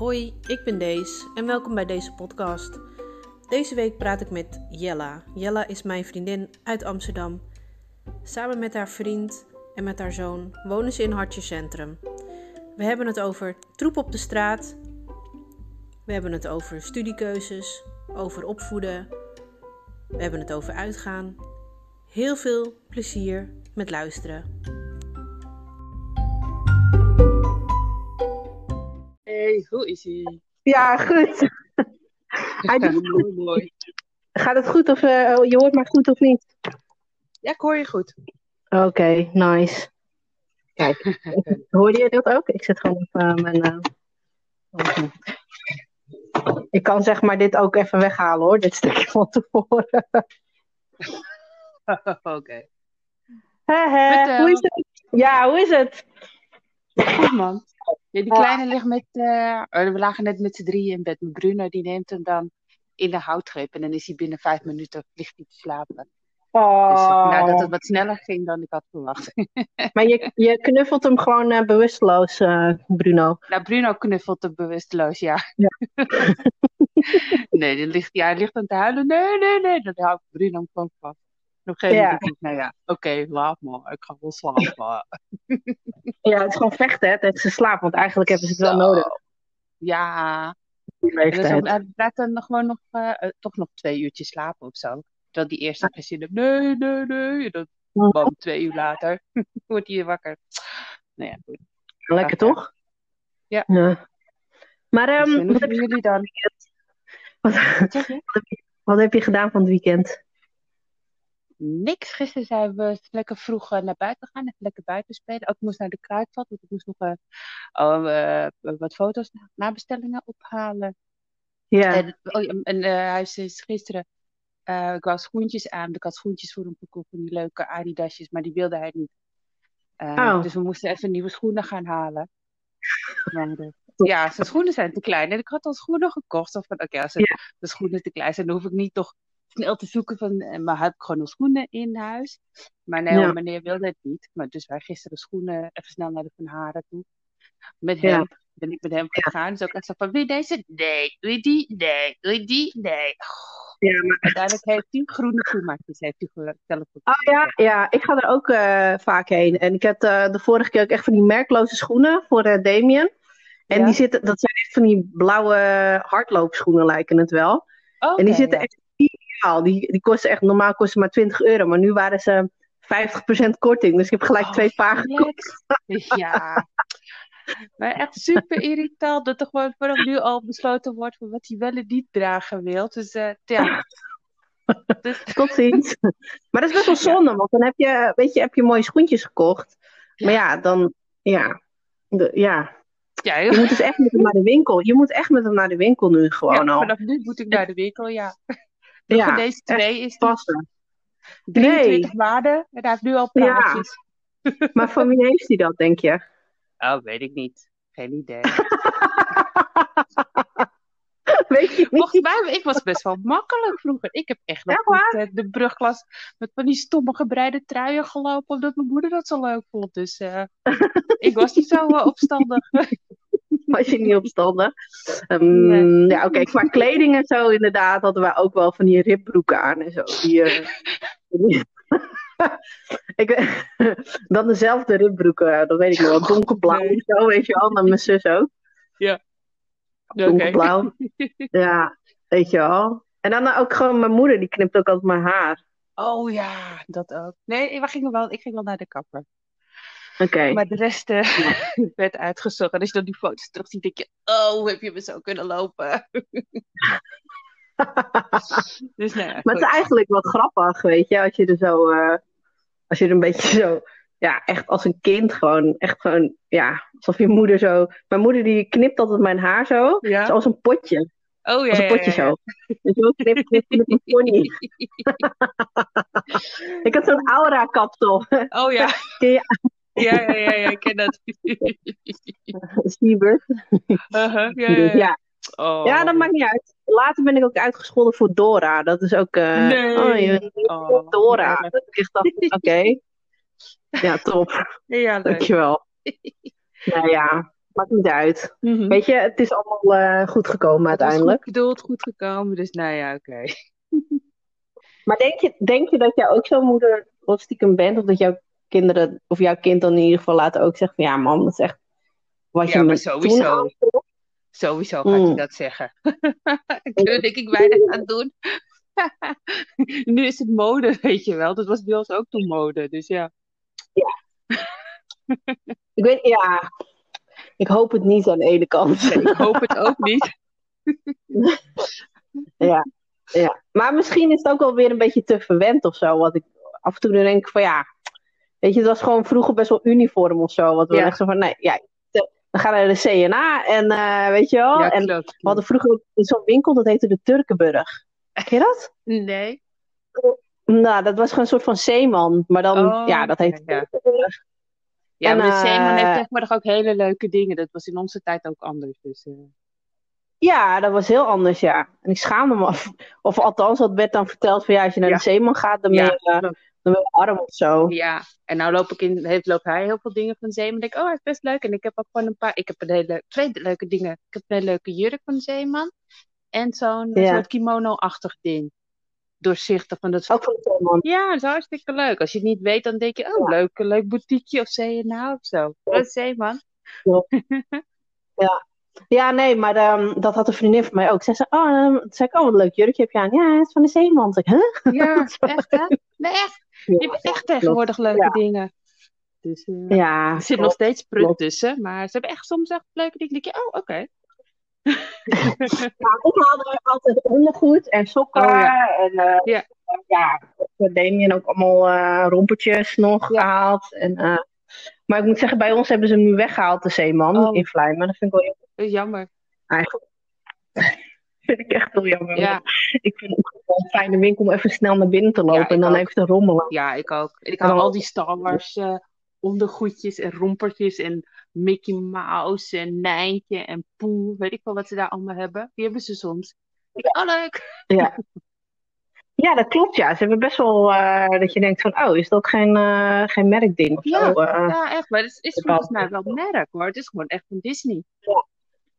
Hoi, ik ben Dees en welkom bij deze podcast. Deze week praat ik met Jella. Jella is mijn vriendin uit Amsterdam. Samen met haar vriend en met haar zoon wonen ze in Hartje Centrum. We hebben het over troep op de straat. We hebben het over studiekeuzes, over opvoeden. We hebben het over uitgaan. Heel veel plezier met luisteren. Hoe is ie? Ja, goed. Hij doet het goed. mooi, mooi. Gaat het goed of eh, je hoort maar goed of niet? Ja, ik hoor je goed. Oké, nice. Kijk, hoorde je dat ook? Ik zet gewoon op eh, mijn. eh, oké. Ik kan zeg maar dit ook even weghalen hoor, dit stukje van tevoren. Oké. Hè, hè, Vertel. hoe is het? Ja, hoe is het? Goed man. Ja, die kleine ligt met... eh, oh, we lagen net met z'n drieën in bed. Mijn Bruno die neemt hem dan in de houtgreep. En dan is hij binnen vijf minuten ligt hij te slapen. Dus Oh, nou, dat het wat sneller ging dan ik had verwacht. maar je, je knuffelt hem gewoon eh, bewusteloos, eh, Bruno. nou, Bruno knuffelt hem bewusteloos, ja. Ja. nee, die ligt, ja, hij ligt aan te huilen. Nee, nee, nee. Dan houdt Bruno hem gewoon vast. Op een gegeven Ja. moment denk ik, nou ja, oké, laat maar. Ik ga wel slapen. Ja, het is gewoon vechten hè, tegen zijn slaap, want eigenlijk hebben ze het wel nodig. Ja, En dan nog gewoon nog, eh, eh, toch nog twee uurtjes slapen of zo. Terwijl die eerste geen zin heeft. Nee, nee, nee. En dan, bam, twee uur later wordt hij wakker. Nou ja, goed. Lekker toch? Ja. Maar ehm, en hoe wat, heb vinden je, jullie dan? wat, Wat zeg je? wat heb je gedaan van het weekend? Niks. Gisteren zijn we lekker vroeg eh, naar buiten gegaan. Even lekker buiten spelen. Ook ik moest naar de kruidvat. Want ik moest nog eh, oh, eh, wat foto's, nabestellingen ophalen. Ja. En, oh, en hij is is gisteren. ik wou schoentjes aan. Ik had schoentjes voor hem gekocht. Van die leuke Adidasjes. Maar die wilde hij niet. Oh. Dus we moesten even nieuwe schoenen gaan halen. Maar, ja, zijn schoenen zijn te klein. En ik had al schoenen gekocht. Of van, oké, als het- de schoenen te klein zijn, dan hoef ik niet toch snel te zoeken van, eh, maar heb ik gewoon nog schoenen in huis? Maar nee, Ja. meneer wilde het niet. Maar dus wij gisteren schoenen even snel naar de Van Haren toe. Met Ja. hem. Ben ik met hem gegaan. Dus ook echt zo van, wil je deze? Nee. Wil je die? Nee. Wil je die? Nee. Ja, maar, Uiteindelijk heeft hij groene schoenmaakjes heeft hij zelf oh ja, ja, ik ga er ook eh, vaak heen. En ik heb eh, de vorige keer ook echt van die merkloze schoenen voor eh Damien. En Ja? die zitten, dat zijn echt van die blauwe hardloopschoenen lijken het wel. en die zitten ja. echt ideaal. Die, die kosten echt, normaal kosten maar 20 euro. Maar nu waren ze 50% korting. Dus ik heb gelijk Oh, twee paar gekocht. Ja. Maar echt super irritant dat er gewoon vanaf nu al besloten wordt van wat hij wel en niet dragen wil. Dus eh, ja. Dus, Tot ziens. Maar dat is best wel zonde, want dan heb je, weet je, heb je mooie schoentjes gekocht. Maar ja, dan, ja, de, ja. ja, Je moet dus echt met hem naar de winkel. Je moet echt met hem naar de winkel nu gewoon ja, al. vanaf nu moet ik naar de winkel, ja. Ja, van deze twee is Passen. 23 maanden en hij heeft nu al Ja. praatjes. Maar van wie heeft hij dat, denk je? Oh, weet ik niet. Geen idee. weet je niet? Volgens mij, ik was best wel makkelijk vroeger. Ik heb echt nog eh, de brugklas met van die stomme gebreide truien gelopen, omdat mijn moeder dat zo leuk vond. Dus eh, ik was niet zo eh, opstandig. Was je niet opstandig? Ehm, Nee. Ja, oké. Qua kleding en zo, inderdaad, hadden wij ook wel van die ribbroeken aan en zo. Die, eh, die- ik, dan dezelfde ribbroeken, dat weet ik nog wel. Donkerblauw of zo, weet je wel. Met mijn zus ook. Oké. Donkerblauw. Ja, weet je wel. En dan ook gewoon mijn moeder, die knipt ook altijd mijn haar. Oh ja, dat ook. Nee, we gingen wel, ik ging wel naar de kapper. Maar de rest eh, werd uitgezocht. En als je dan die foto's terugziet, denk je, oh, hoe heb je me zo kunnen lopen? dus nou ja, Maar het is eigenlijk wat grappig, weet je, als je er zo, eh, als je er een beetje zo, ja, echt als een kind gewoon, echt gewoon, ja, alsof je moeder zo, mijn moeder die knipt altijd mijn haar zo, Ja? zoals een potje, Oh ja, als een potje zo. Dus zo knip, knip, knip een pony. Ik had zo'n aura kapsel, Oh ja. Ken je- Ja, ja, ja, ja, ik ken dat. Siebert. Uh-huh, ja, ja, Dus ja. ja, Oh. ja, dat maakt niet uit. Later ben ik ook uitgescholden voor Dora, dat is ook, eh Nee. oh, je, Oh, Dora, dat ik dacht, oké. Ja, top. Ja, leuk. Dankjewel. nou ja, maakt niet uit. Mhm. Weet je, het is allemaal eh, goed gekomen Het uiteindelijk. goed bedoeld, goed gekomen, dus nou ja, oké. Maar denk je, denk je dat jij ook zo'n moeder wat stiekem bent? Of dat jouw kinderen, of jouw kind dan in ieder geval later ook zegt van ja man, dat is echt wat Ja, je maar sowieso. toen? Sowieso gaat hij Mm. dat zeggen. Er denk ik weinig aan doen. Nu is het mode, weet je wel. Dat was bij ons ook toen mode, dus ja. Ik weet, ja, ik hoop het niet aan de ene kant. Nee, ik hoop het ook niet. Ja, ja. Maar misschien is het ook wel weer een beetje te verwend of zo. Wat ik af en toe denk van ja, weet je, het was gewoon vroeger best wel uniform of zo. Wat we Ja. echt zo van nee, ja, we gaan naar de CNA en eh, weet je wel. Ja, en we hadden vroeger zo'n winkel dat heette de Turkenburg. Ken je dat? Nee. Nou, dat was gewoon een soort van zeeman, maar dan, Oh, ja, dat heet ja. Turkenburg. Ja, En, maar de Zeeman eh, heeft tegenwoordig ook hele leuke dingen. Dat was in onze tijd ook anders. Dus, eh, Ja, dat was heel anders, ja. En ik schaamde me af. Of althans, dat werd dan verteld van ja, als je naar Ja. de zeeman gaat, dan ben Ja, je, eh. Dan je arm of zo. ja, en nou loop ik in, heeft, loopt hij heel veel dingen van Zeeman. En denk ik, oh, hij is best leuk. En ik heb ook gewoon een paar, ik heb een hele, twee leuke dingen. Ik heb een hele leuke jurk van Zeeman. En zo'n Ja. soort kimono-achtig ding. Doorzichtig van dat Ook van zeeman. Ja, dat is hartstikke leuk. Als je het niet weet, dan denk je, oh, leuk, een leuk boutiqueje of CNA of zo. Dat is Zeeman. Ja, nee, maar ehm, dat had een vriendin van mij ook. Zij zei, oh, ehm, zei ik, oh, wat een leuk jurkje heb je aan. Ja, het is van de zeeman. Ik, huh? Ja, echt hè? Nee, echt. Je hebt echt tegenwoordig leuke Ja. dingen. Dus eh, Ja, er zit nog steeds prut klopt. tussen, maar ze hebben echt soms echt leuke dingen. Denk je, oh, oké. Maar ik haalde altijd ondergoed en sokken. Oh, ja. En eh, Ja. ja, voor Damien ook allemaal eh rompertjes nog Ja. gehaald. En, eh, maar ik moet zeggen, bij ons hebben ze hem nu weggehaald, de zeeman, Oh. in Vlijmen. Dat vind ik wel heel Dat is jammer. eigenlijk. vind ik echt heel jammer. Ja, Ik vind het ook wel een fijne winkel om even snel naar binnen te lopen en dan ook. even te rommelen. ja, ik ook. Ik hou dan- al die Star Wars eh, ondergoedjes en rompertjes en Mickey Mouse en Nijntje en Poe. Weet ik wel wat ze daar allemaal hebben. Die hebben ze soms. Ik denk, oh, leuk. Ja. Ja, dat klopt. Ja, ze hebben best wel eh, dat je denkt van, oh, is dat ook geen, eh, geen merkding of Ja. zo? Ja, echt. Maar het is, volgens mij wel merk hoor. Het is gewoon echt van Disney. Ja.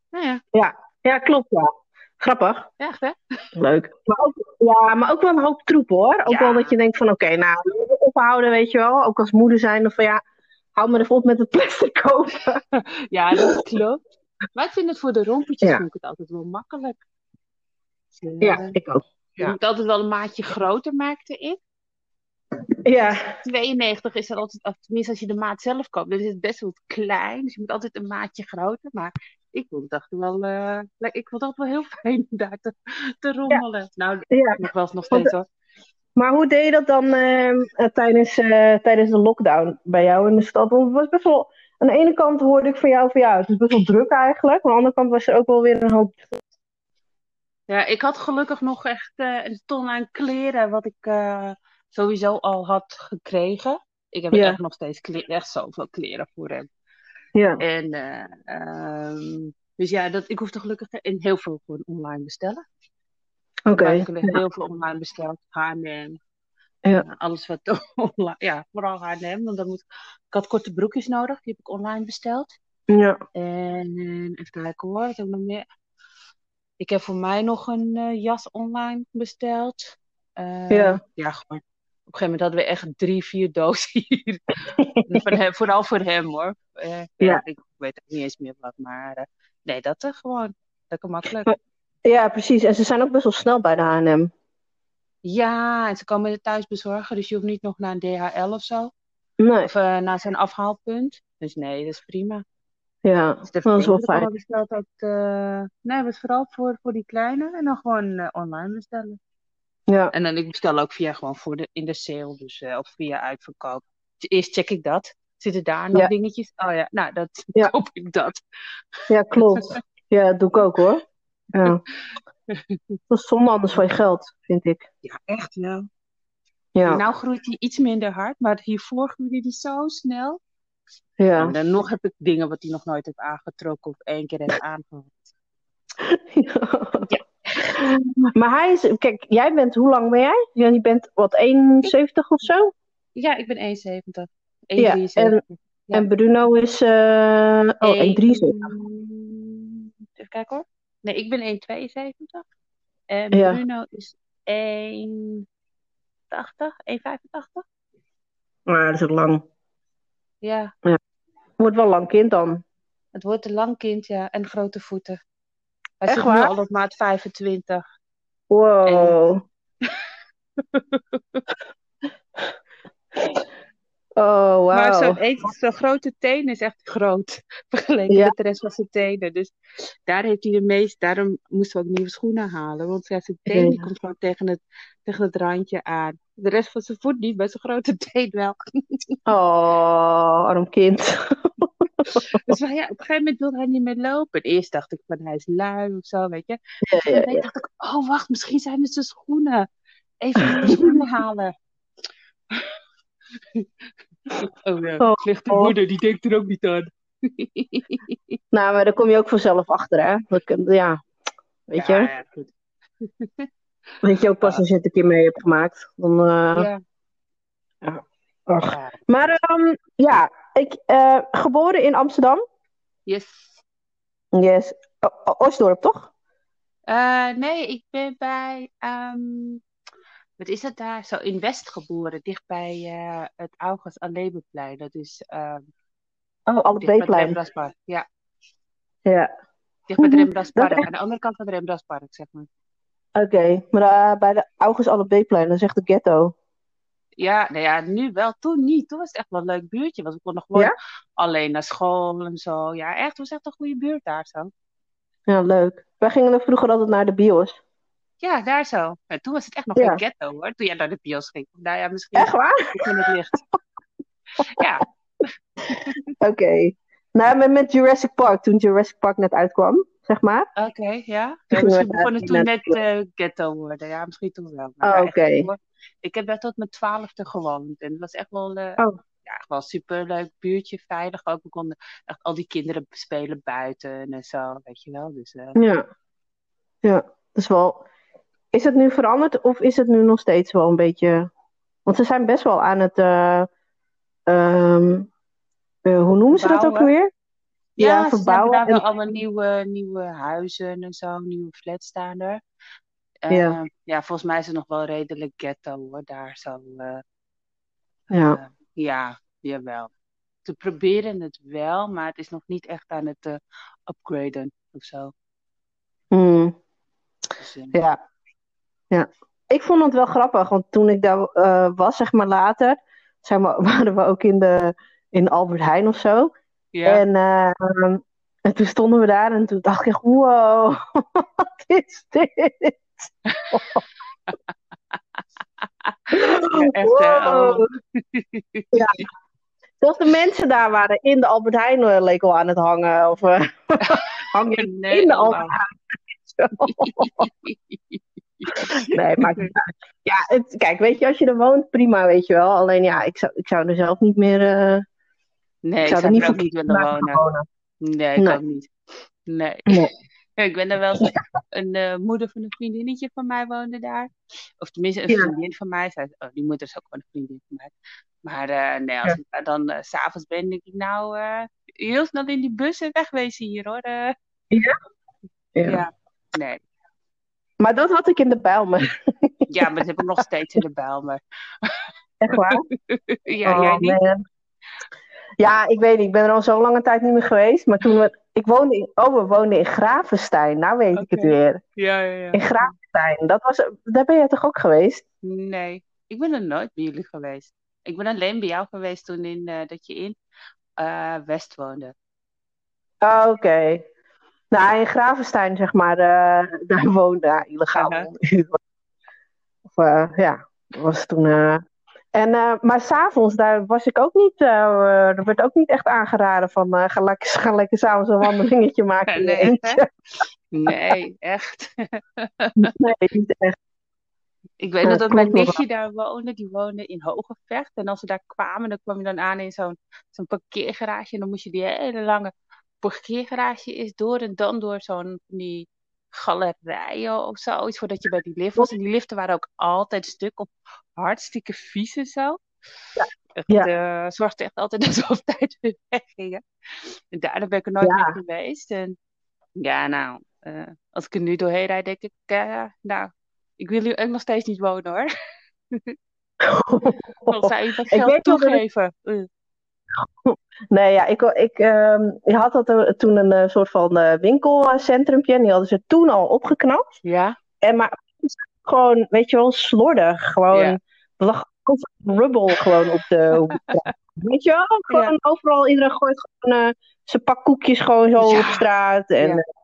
Nou ja, ja. ja, klopt. Ja. Grappig. echt hè? Leuk. Maar ook, ja, maar ook wel een hoop troep hoor. Ook Ja. wel dat je denkt van, oké, nou, ophouden, weet je wel. Ook als moeder zijn of van, ja, hou me er op met het plastic kopen. Ja, dat klopt. Maar ik vind het voor de rompertjes Ja. het altijd wel makkelijk. Dus, eh, Ja, ik ook. Je ja. moet altijd wel een maatje groter, merkte ik. Ja, 92 is er altijd, tenminste als je de maat zelf koopt, dan is het best wel klein. Dus je moet altijd een maatje groter. Maar ik vond het wel, eh, ik vond altijd wel heel fijn om daar te, te rommelen. Nou, ja. nog wel nog steeds hoor. Maar hoe deed je dat dan ehm, eh, tijdens, eh, tijdens de lockdown bij jou in de stad? Want het was best wel, aan de ene kant hoorde ik van jou van ja, het is best wel druk eigenlijk. Maar aan de andere kant was er ook wel weer een hoop. Ja, ik had gelukkig nog echt eh, een ton aan kleren, wat ik eh, sowieso al had gekregen. Ik heb Ja. echt nog steeds echt zoveel kleren voor hem. Ja, En, ehm, dus ja, dat, ik hoefde gelukkig en heel veel gewoon online bestellen. oké. Ik heb heel veel online besteld. H&M. Ja. eh, alles wat online, ja, vooral H&M. Want dan moet, ik had korte broekjes nodig, die heb ik online besteld. Ja, En even kijken hoor, wat heb ik nog meer? Ik heb voor mij nog een eh, jas online besteld. Ja. ja, gewoon. Op een gegeven moment hadden we echt drie, vier dozen hier. Hem, vooral voor hem hoor. Eh, ja. Ik weet niet eens meer wat, maar eh, nee, dat er gewoon. Lekker makkelijk. ja, precies. En ze zijn ook best wel snel bij de H&M. Ja, en ze komen het thuis bezorgen, dus je hoeft niet nog naar een DHL of zo. Nee, Of eh, naar zijn afhaalpunt. Dus nee, dat is prima. ja, Dus dat is wel fijn. besteld ook, eh, nee, was vooral voor, voor die kleine en dan gewoon eh, online bestellen. Ja, En dan ik bestel ook via gewoon voor de, in de sale, dus eh, of via uitverkoop. Eerst check ik dat. Zitten daar nog Ja. dingetjes? Oh ja, nou, dat Ja. koop ik dat. ja, klopt. Ja, dat doe ik ook hoor. Ja. Dat is zonde anders van je geld, vind ik. Ja, echt wel. Ja, Nou groeit hij iets minder hard, maar hiervoor groeide hij zo snel. ja. En dan nog heb ik dingen wat hij nog nooit heeft aangetrokken of één keer heeft aangehad. Ja. Maar hij is, kijk, jij bent, hoe lang ben jij? Je bent wat, 71 of zo? Ja, ik ben 1,70. 1,73. Ja, en- En Bruno is uh, oh, 1,73. Even kijken hoor. Nee, ik ben 1,72. En Bruno is 1,80, 1,85. Maar dat is ook lang. Ja. ja. Wordt wel lang kind dan. Het wordt een lang kind, ja. En grote voeten. Hij Echt zit waar? nu al op maat 25. Wow. En... oh, wow. Maar zo'n zo grote teen is echt groot. Vergeleken ja. met de rest van zijn tenen. Dus daar heeft hij de meest. Daarom moesten we ook nieuwe schoenen halen. Want zijn teen die komt gewoon tegen het, tegen het randje aan. De rest van zijn voet niet, maar zijn grote teen wel. oh, arm kind. Dus ja, op een gegeven moment wilde hij niet meer lopen. Eerst dacht ik van hij is lui of zo, weet je. Ja, ja, en dan dacht ik, oh wacht, misschien zijn het zijn schoenen. Even schoenen halen. oh ja, Oh, slechte oh. moeder, die denkt er ook niet aan. Nou, maar daar kom je ook vanzelf achter, hè? Dat Ja, weet je? Ja, ja, goed. Weet je ook pas als je het een keer mee hebt gemaakt. Dan, eh, Ja. ach. Maar ehm, ja, ik, eh, geboren in Amsterdam. Yes. Yes. O- O- Osdorp, toch? Eh, nee, ik ben bij, ehm, wat is het daar? Zo in West geboren, dichtbij eh het August Alebeplein. Dat is ehm Oh. Rembrandtspark. Ja, Ja, dicht bij het Mhm. Rembrandtspark. Dat is Aan de andere kant van het Rembrandtspark, zeg maar. oké. Maar bij de August alle Beeplein, dat is echt de ghetto. Ja, nou ja, nu wel, toen niet. Toen was het echt wel een leuk buurtje. Want we konden gewoon Ja? alleen naar school en zo. Ja, echt, het was echt een goede buurt daar zo. Ja, leuk. Wij gingen er vroeger altijd naar de bios. Ja, daar zo. En toen was het echt nog Ja. geen ghetto hoor, toen jij naar de bios ging. Nou ja, misschien Echt waar? in het licht. Ja, Oké. Nou, met, met Jurassic Park, toen Jurassic Park net uitkwam, zeg maar. oké, ja. ja misschien begon het toen net eh, ghetto worden. Ja, misschien toen wel. Oh, echt oké. Ik heb daar tot mijn twaalfde gewoond. En het was echt wel, Oh. ja, echt wel superleuk buurtje, veilig ook. We konden echt al die kinderen spelen buiten en zo, weet je wel. Dus eh, Ja. Ja, dat is wel... Is het nu veranderd of is het nu nog steeds wel een beetje... Want ze zijn best wel aan het... eh, ehm, eh, hoe noemen ze dat ook weer? ja, Ja, ze hebben verbouwen. wel En, allemaal nieuwe, nieuwe huizen en zo, nieuwe flats staan er. Ja, Eh, ja, volgens mij is het nog wel redelijk ghetto hoor, daar zo. eh, ja. eh, ja, jawel. Ze proberen het wel, maar het is nog niet echt aan het eh, upgraden of zo. Mm, Dus, ja. Ja. Ik vond het wel grappig, want toen ik daar was, zeg maar later, zeg maar, waren we ook in, de, in Albert Heijn of zo. ja, En, eh, en toen stonden we daar en toen dacht ik, wow, wat is dit? Ja, echt hè. Oh. Wow. Ja. Zelfs de mensen daar waren in de Albert Heijn eh, leek al aan het hangen. Of eh, hangen Nee, in de oh, Albert. Heijn. Nee, uit. Ja, het, kijk, weet je, als je er woont, prima, weet je wel. Alleen ja, ik zou, ik zou er zelf niet meer... eh, Nee, ik ik zou er niet er ook niet willen wonen. wonen. Nee, ik Nee. ook niet. Nee. Nee. Ja, Ik ben er wel eens, een eh, moeder van een vriendinnetje van mij woonde daar. Of tenminste, een Ja. vriendin van mij. Zij, oh, die moeder is ook gewoon een vriendin van mij. Maar eh, nee, als Ja. ik daar dan eh, s s'avonds ben, denk ik nou, eh, heel snel in die bus en wegwezen hier hoor. Eh, Ja? Ja. ja, nee. Maar dat had ik in de Bijlmer. Ja, maar dat heb ik nog steeds in de Bijlmer. Echt waar? ja, Oh, jij niet? man. Ja, ik weet niet. Ik ben er al zo lange tijd niet meer geweest. Maar toen we... Ik woonde in... Oh, we woonden in Gravenstein. Nou weet ik het weer. Ja, ja, ja. In Gravenstein. Dat was... Daar ben jij toch ook geweest? Nee, ik ben er nooit bij jullie geweest. Ik ben alleen bij jou geweest toen in, eh, dat je in eh, West woonde. Oh, oké. Nou, in Gravenstein, zeg maar, eh, daar woonde ja, illegaal. Aha. Of, ja, dat was toen. Eh, En, eh, maar s'avonds, daar was ik ook niet. eh, er werd ook niet echt aangeraden van. eh, ga lekker, ga lekker s'avonds een wandelingetje maken Nee. Nee, echt. Nee, niet echt. Ik weet Ja, dat mijn nichtje daar woonde. Die woonde in Hogevecht. En als we daar kwamen, dan kwam je dan aan in zo'n zo'n parkeergarage. En dan moest je die hele lange parkeergarage eens door. En dan door zo'n die galerijen of zoiets. Voordat je bij die lift was. En die liften waren ook altijd stuk of hartstikke vies en zo. Echt, Ja. eh, zorgde echt altijd dat we op tijd weer weggingen. En daarna ben ik er nooit Ja. meer geweest. En ja, nou, eh, als ik er nu doorheen rijd, denk ik, eh, nou, ik wil hier ook nog steeds niet wonen hoor. Zij Ik geld weet wel dat ik- toegeven. Nee, ja, ik, ik ehm, je had dat er toen een eh, soort van eh, winkelcentrumpje en die hadden ze toen al opgeknapt. Ja, En maar gewoon, weet je wel, slordig. Gewoon, Ja. lag rubbel gewoon op de. Weet je wel, gewoon overal, iedereen gooit gewoon eh, zijn pak koekjes gewoon zo Ja. op straat. En Ja. eh,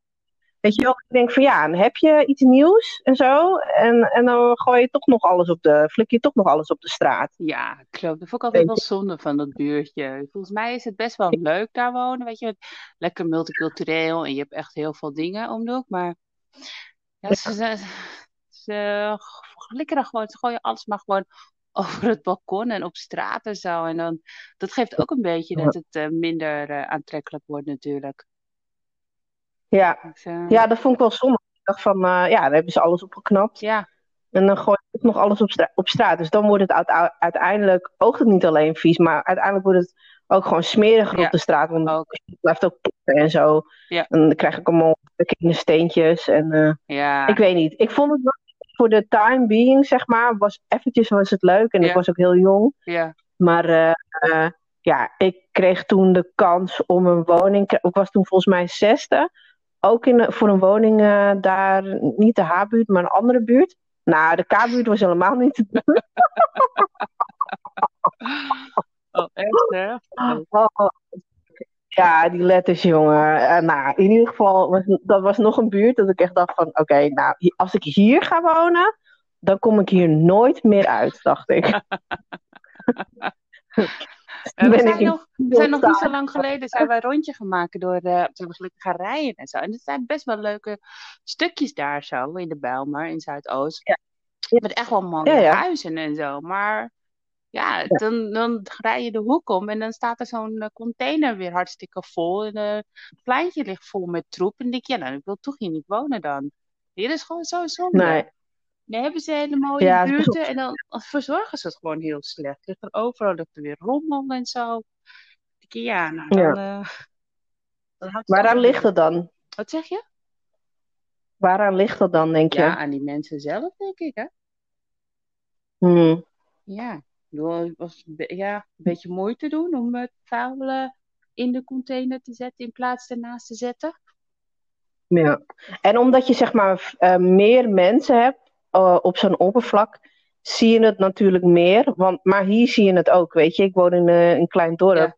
weet je wel, ik denk van ja, dan heb je iets nieuws en zo. En, en dan gooi je toch nog alles op de, flik je toch nog alles op de straat. ja, klopt. Dat vond ik altijd wel zonde van dat buurtje. Volgens mij is het best wel leuk daar wonen, weet je. Lekker multicultureel en je hebt echt heel veel dingen om de hoek. Maar ja, ze, ze, ze flikkeren gewoon, ze gooien alles maar gewoon over het balkon en op straat en zo. En dan, dat geeft ook een beetje dat het eh, minder eh, aantrekkelijk wordt natuurlijk. Ja, Dus, eh, ja dat vond ik wel zonde. Ik dacht van, eh, ja, daar hebben ze alles opgeknapt. ja, En dan gooi je ook nog alles op, stra- op straat. Dus dan wordt het uite- uiteindelijk, oogt het niet alleen vies, maar uiteindelijk wordt het ook gewoon smeriger Ja, op de straat. Want ook. het blijft ook ploppen en zo. Ja. En dan krijg ik allemaal bekende steentjes. En eh, Ja, ik weet niet. Ik vond het wel voor de time being, zeg maar, was eventjes was het leuk. En Ja. ik was ook heel jong. ja, Maar ja, ik kreeg toen de kans om een woning. Ik was toen volgens mij zesde. Ook in, voor een woning eh, daar, niet de H-buurt, maar een andere buurt. Nou, de K-buurt was helemaal niet te doen. oh, echt hè? Oh, ja, die letters, jongen. Eh, nou, in ieder geval, was, dat was nog een buurt dat ik echt dacht van... Oké, nou, als ik hier ga wonen, dan kom ik hier nooit meer uit, dacht ik. Eh, we zijn nog, we zijn nog niet zo lang geleden zijn wij een rondje gemaakt door, we gelukkig gaan rijden en zo. En het zijn best wel leuke stukjes daar zo, in de Bijlmer, in Zuidoost. Ja. Met echt wel mooie Ja, ja. huizen en zo. Maar ja, Dan, dan rij je de hoek om en dan staat er zo'n eh, container weer hartstikke vol. En eh, het pleintje ligt vol met troep. En dan denk je, ja, nou, ik wil toch hier niet wonen dan. Hier is gewoon zo zonde. Nee. Dan hebben ze hele mooie Ja, buurten en dan verzorgen ze het gewoon heel slecht. Ligt er overal ligt er weer rommel en zo. Ja, nou dan... Ja. eh, dan het Waaraan ligt het dan? Wat zeg je? Waaraan ligt dat dan, denk je? Ja, aan die mensen zelf, denk ik, hè? Hmm. Ja, was een ja, een beetje moeite doen om het vuil eh, in de container te zetten in plaats ernaast te zetten. Ja. En omdat je zeg maar eh, meer mensen hebt eh, op zo'n oppervlak, zie je het natuurlijk meer. Want, maar hier zie je het ook, weet je. Ik woon in eh, een klein dorp.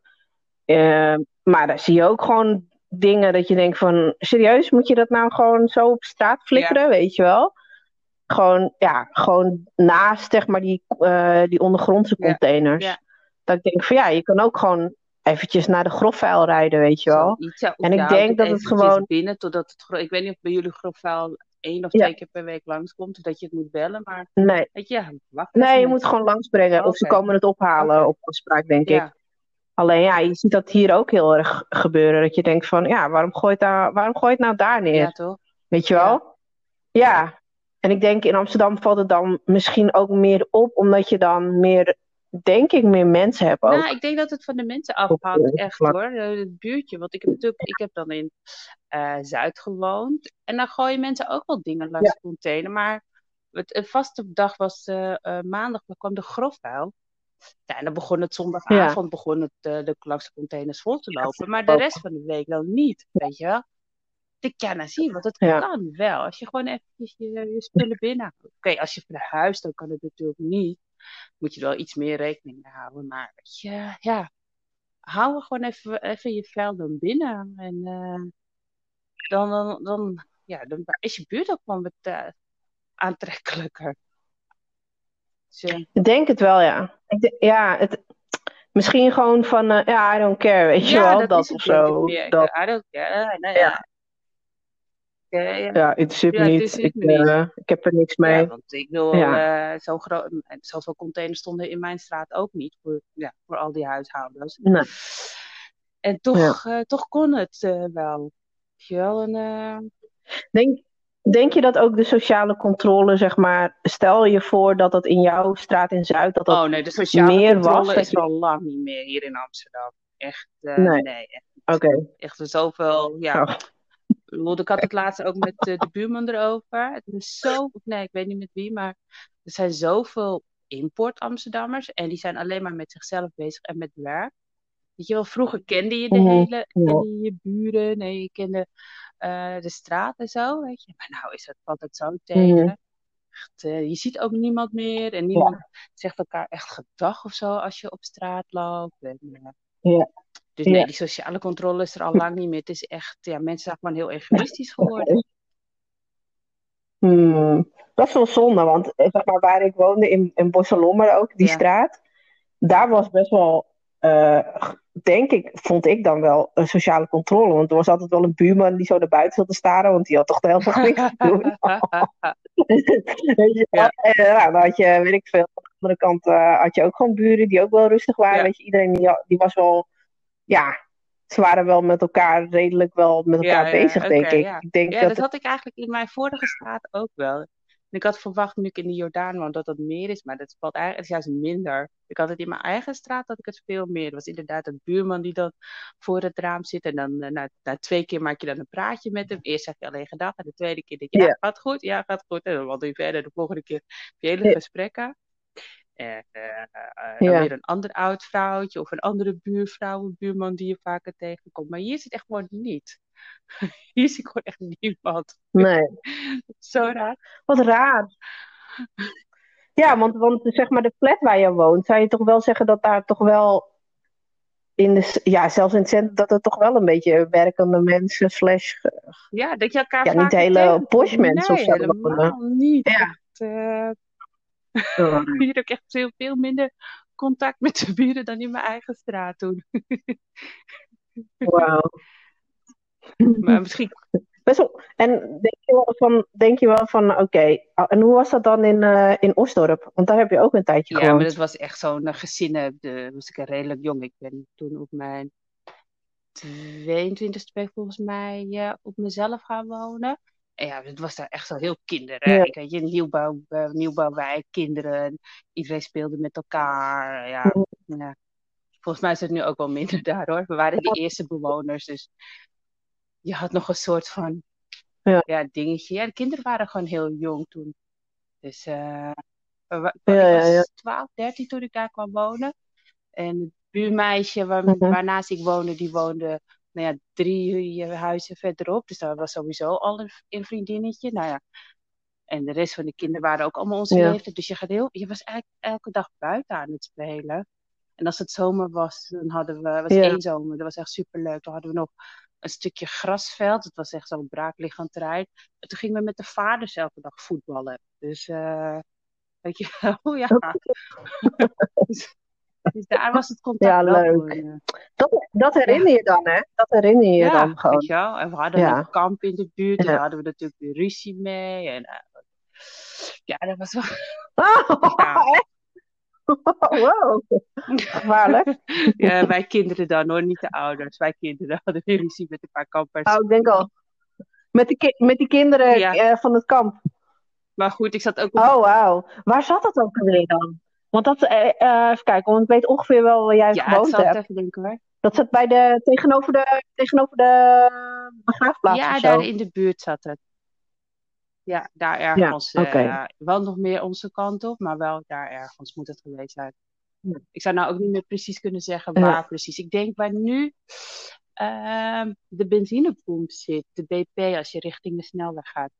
Eh, maar daar zie je ook gewoon dingen dat je denkt van, serieus, moet je dat nou gewoon zo op straat flikkeren, weet je wel? Gewoon, ja, gewoon naast, zeg maar, die, die ondergrondse containers. ja. Dat ik denk van, ja, je kan ook gewoon eventjes naar de grofvuil rijden, weet je wel? Ja. En ik denk dat het gewoon- binnen totdat het Ik weet niet of bij jullie grofvuil één of Ja. twee keer per week langskomt, dat je het moet bellen, maar Nee, weet je, wacht nee, je moet gewoon langsbrengen. Of ze komen het ophalen op afspraak, denk ik. Alleen ja, je ziet dat hier ook heel erg gebeuren. Dat je denkt van, ja, waarom gooi je het nou, waarom gooi je het nou daar neer? ja, toch? Weet je wel? Ja. En ik denk in Amsterdam valt het dan misschien ook meer op, omdat je dan meer, denk ik, meer mensen hebt ook. Nou, ik denk dat het van de mensen afhangt, echt hoor. Eh, Het buurtje, want ik heb natuurlijk, ik heb dan in eh, Zuid gewoond. En dan gooien mensen ook wel dingen langs Ja. de container. Maar het, een vaste dag was eh, maandag, dan kwam de grofvuil. Ja, en dan begon het zondagavond, begon het de langs de containers vol te lopen. Maar de rest van de week dan niet, weet je wel. Ik denk, ja, nou zie je, want het Ja. kan wel. Als je gewoon eventjes je, je spullen binnen. Oké, als je verhuist, dan kan het natuurlijk niet. Moet je er wel iets meer rekening mee houden. Maar weet je, ja, hou er gewoon even, even je vuil dan binnen. En eh, dan, dan, dan, ja, dan is je buurt ook gewoon wat eh, aantrekkelijker. Dus, eh, Ik denk het wel, ja. Ik denk- ja, het, misschien gewoon van, ja, I don't care, weet je ja, wel, dat, of zo. Dat, I don't care. Nou Ja. Ja. Ja, ja. ja, het zit Ja, niet. Ik, niet. eh, ik heb er niks mee. Ja, want ik Ja. eh, zo groot, zoveel containers stonden in mijn straat ook niet voor, ja, voor al die huishoudens. Nee. En toch, eh, toch kon het wel. Wel, en, eh, Denk, Denk je dat ook de sociale controle, zeg maar, stel je voor dat dat in jouw straat in Zuid, dat dat Oh nee, de sociale meer controle was, is je- wel lang niet meer hier in Amsterdam. Echt, Nee. nee. echt, Oké. echt zoveel, ja. Oh. Ik had het laatst ook met eh, de buurman erover. Het is zo, nee, ik weet niet met wie, maar er zijn zoveel import-Amsterdammers en die zijn alleen maar met zichzelf bezig en met werk. Weet je wel, vroeger kende je de Mhm, hele, kende je je buren, nee, je kende eh, de straat en zo, weet je. Maar nou is het, valt het zo tegen. Mhm. Echt, eh, je ziet ook niemand meer en niemand zegt elkaar echt gedag of zo als je op straat loopt. En, Ja. Dus nee, die sociale controle is er al lang niet meer. Het is echt, ja, mensen zijn gewoon heel egoïstisch geworden. Hmm, Dat is wel zonde, want eh, zeg maar, waar ik woonde in, in Bosselommer ook, die Ja. straat, daar was best wel, eh, denk ik, vond ik dan wel een sociale controle. Want er was altijd wel een buurman die zo naar buiten zat te staren, want die had toch de hele dag niks te doen. Weet je wel? Ja. En, eh, nou, dan had je, weet ik veel, aan de andere kant had je ook gewoon buren die ook wel rustig waren. Ja. Weet je, iedereen die, die was wel, ja, ze waren wel met elkaar redelijk wel met elkaar Ja, ja, bezig, denk ik. ja. Ik denk Ja, dat dat had ik eigenlijk in mijn vorige straat ook wel. En ik had verwacht nu ik in de Jordaan woon dat dat meer is, maar dat valt eigenlijk juist minder. Ik had het in mijn eigen straat dat ik het veel meer. Het was inderdaad een buurman die dan voor het raam zit en dan eh, na, na twee keer maak je dan een praatje met hem. Eerst zeg je alleen gedag en de tweede keer denk je, ja, Ja. gaat goed, ja, gaat goed. En dan wandel je verder. De volgende keer heb je hele gesprekken. En eh, eh, dan Ja. weer een ander oud vrouwtje of een andere buurvrouw, een buurman die je vaker tegenkomt. Maar hier zit echt gewoon niet. Hier zie ik gewoon echt niemand. Nee. Zo raar. Wat raar. Ja, want, want zeg maar de flat waar je woont, zou je toch wel zeggen dat daar toch wel in de, ja, zelfs in het centrum, dat er toch wel een beetje werkende mensen slash, Ja, dat je elkaar ja, niet hele posh mensen Nee, of zo helemaal niet. Ja. Echt, eh, hier ook echt veel, veel minder contact met de buren dan in mijn eigen straat toen. Wauw. Maar misschien Best wel, en denk je wel van, denk je wel van, oké, ah, en hoe was dat dan in, eh in Osdorp? Want daar heb je ook een tijdje Ja, maar gewoond. dat was echt zo'n uh, gezinnen. De, was ik redelijk jong. Ik ben toen op mijn 22e ben ik volgens mij eh, op mezelf gaan wonen. Ja, het was daar echt zo heel kinderrijk. Weet je, nieuwbouw, eh, nieuwbouwwijk, kinderen. Iedereen speelde met elkaar. Ja, ja. Volgens mij is het nu ook wel minder daar hoor. We waren de eerste bewoners, dus je had nog een soort van Ja. ja, dingetje. Ja, de kinderen waren gewoon heel jong toen. Dus eh, Ja, ik ja, was ja. 12, 13 toen ik daar kwam wonen. En het buurmeisje waar, Mhm. waarnaast ik woonde, die woonde nou ja, drie huizen verderop. Dus dat was sowieso al een, een vriendinnetje. Nou ja. En de rest van de kinderen waren ook allemaal onze Ja. leeftijd. Dus je, gaat heel, je was eigenlijk elke dag buiten aan het spelen. En als het zomer was, dan hadden we, het was Ja. één zomer, dat was echt superleuk. Toen hadden we nog een stukje grasveld. Het was echt zo'n braakliggend terrein. En toen gingen we met de vaders elke dag voetballen. Dus, eh weet je wel, ja. dus, daar was het contact Ja, leuk. gewoon, Dat, dat herinner je dan, hè? Dat herinner je ja, dan gewoon. weet je wel. En we hadden Ja. een kamp in de buurt. Ja. daar hadden we natuurlijk weer ruzie mee. En, eh, ja, dat was wel... Oh, Ja. Wow, gevaarlijk. ja, wij kinderen dan hoor, niet de ouders. Wij kinderen hadden weer ruzie met een paar kampers. Oh, ik denk al. Met die, ki- met die kinderen Ja. eh, van het kamp. Maar goed, ik zat ook op Oh, wauw. Waar zat dat ook alweer dan? Want dat, eh, eh, even kijken, want ik weet ongeveer wel waar jij Ja, gewoond hebt. even denken hoor. Dat zat bij de, tegenover de, tegenover de begraafplaats Ja, daar in de buurt zat het. Ja, daar ergens. eh, wel nog meer onze kant op, maar wel daar ergens moet het geweest zijn. Ja. Ik zou nou ook niet meer precies kunnen zeggen Ja. waar precies. Ik denk waar nu ehm, de benzinepomp zit, de BP, als je richting de snelweg gaat.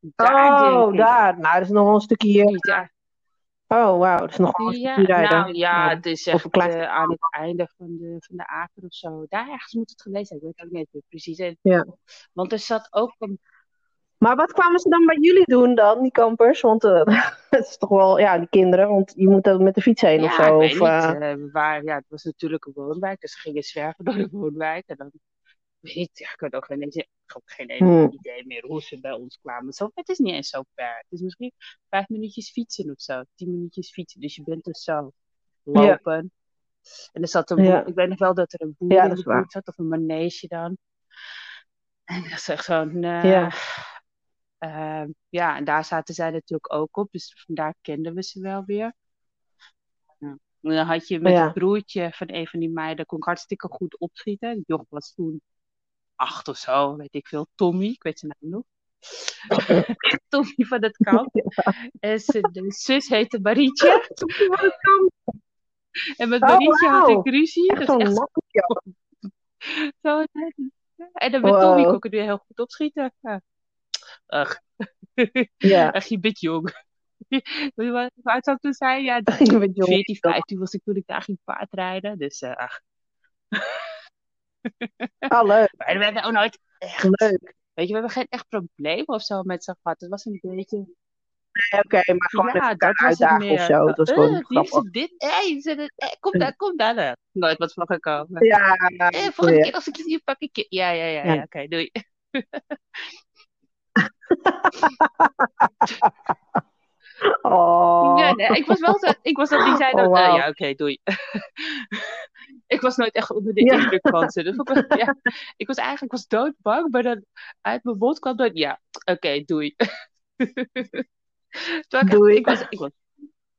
Daar Oh, ik. daar. Nou, dat is nog wel een stukje hier. Oh, wauw. Dat is nog wel een Ja, nou ja, het is echt klein eh, aan het einde van de, van de aker of zo. Daar ergens moet het geweest zijn. Ik weet ook niet meer precies. En- Ja. Want er zat ook een Maar wat kwamen ze dan bij jullie doen dan, die kampers? Want eh het is toch wel, ja, die kinderen, want je moet ook met de fiets heen of Ja, zo. ik weet Of, niet. eh, waren, ja, het was natuurlijk een woonwijk, dus ze gingen zwerven door de woonwijk. En dan, weet ja, ik had ook geen, had geen Hmm. idee meer hoe ze bij ons kwamen. Zo, het is niet eens zo ver. Het is misschien vijf minuutjes fietsen of zo, tien minuutjes fietsen. Dus je bent dus zo lopen. En er zat een boer, ik weet nog wel dat er een boer Ja, in de buurt zat, of een manege dan. En dat is echt zo'n, eh, Ja. Ehm, ja, en daar zaten zij natuurlijk ook op. Dus vandaar kenden we ze wel weer. En dan had je met het broertje van een van die meiden, kon ik hartstikke goed opschieten. Joch was toen acht of zo, weet ik veel. Tommy, ik weet zijn naam nog. Tommy van het kamp. En zijn de zus heette Marietje. En met Oh, Marietje had wauw. ik ruzie. Echt is echt zo En dan met Tommy Wow. kon ik het weer heel goed opschieten. Ja. Ach, Ja. echt een beetje jong. Weet je wat hoe oud zou ik toen zijn? Ja, Je bent jong. 14, 15 was ik toen ik daar ging paardrijden. Dus eh, ach. Oh, leuk. Maar we hebben ook nooit echt... Leuk. Weet je, we hebben geen echt probleem of zo met z'n gehad. Het was een beetje... Nee, Oké, maar gewoon Ja, dat was het uitdagen of zo. Dat was Eh, gewoon wie grappig. is dit? Is het- eh, kom daar, kom daar. Nooit wat van gekomen. Ja, Eh, volgende ja. keer als ik je zie, pak ik je. Ja, ja, ja, Ja. Oké, doei. Oh. Ja, nee, ik was wel zo, ik was dat die zei Oh, dan, eh, wauw. ja, oké, doei. ik was nooit echt onder de Ja. indruk van ze. Dus ik, was, ja, ik was eigenlijk was doodbang, maar dan uit mijn mond kwam dan, ja, oké, doei. Ik, Doei. ik was, ik was,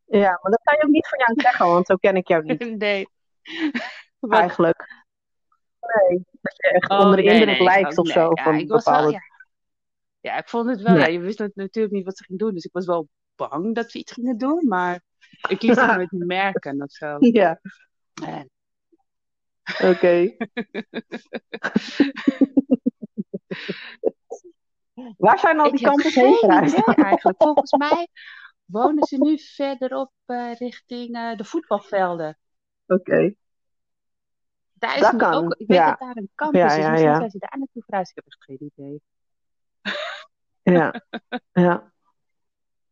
Ja, maar dat kan je ook niet van jou zeggen, want zo ken ik jou niet nee. Eigenlijk. Nee, dat je echt Oh, onder de nee, indruk nee, lijkt ik- of zo ja, van ik was wel, bepaalde... ja. ja, ik vond het wel, ja, je wist nat- natuurlijk niet wat ze ging doen, dus ik was wel bang dat ze iets gingen doen, maar ik liet het nooit merken of zo. Ja, En, oké. Waar zijn al die campus heen geen verhuisd? idee eigenlijk. Volgens mij wonen ze nu verderop eh, richting eh, de voetbalvelden. Oké. Daar is Dat kan, ook, ik weet ja. dat daar een campus Ja, is, ja, misschien ja. zijn ze daar naartoe verhuisd. Ik heb echt geen idee. Ja, ja.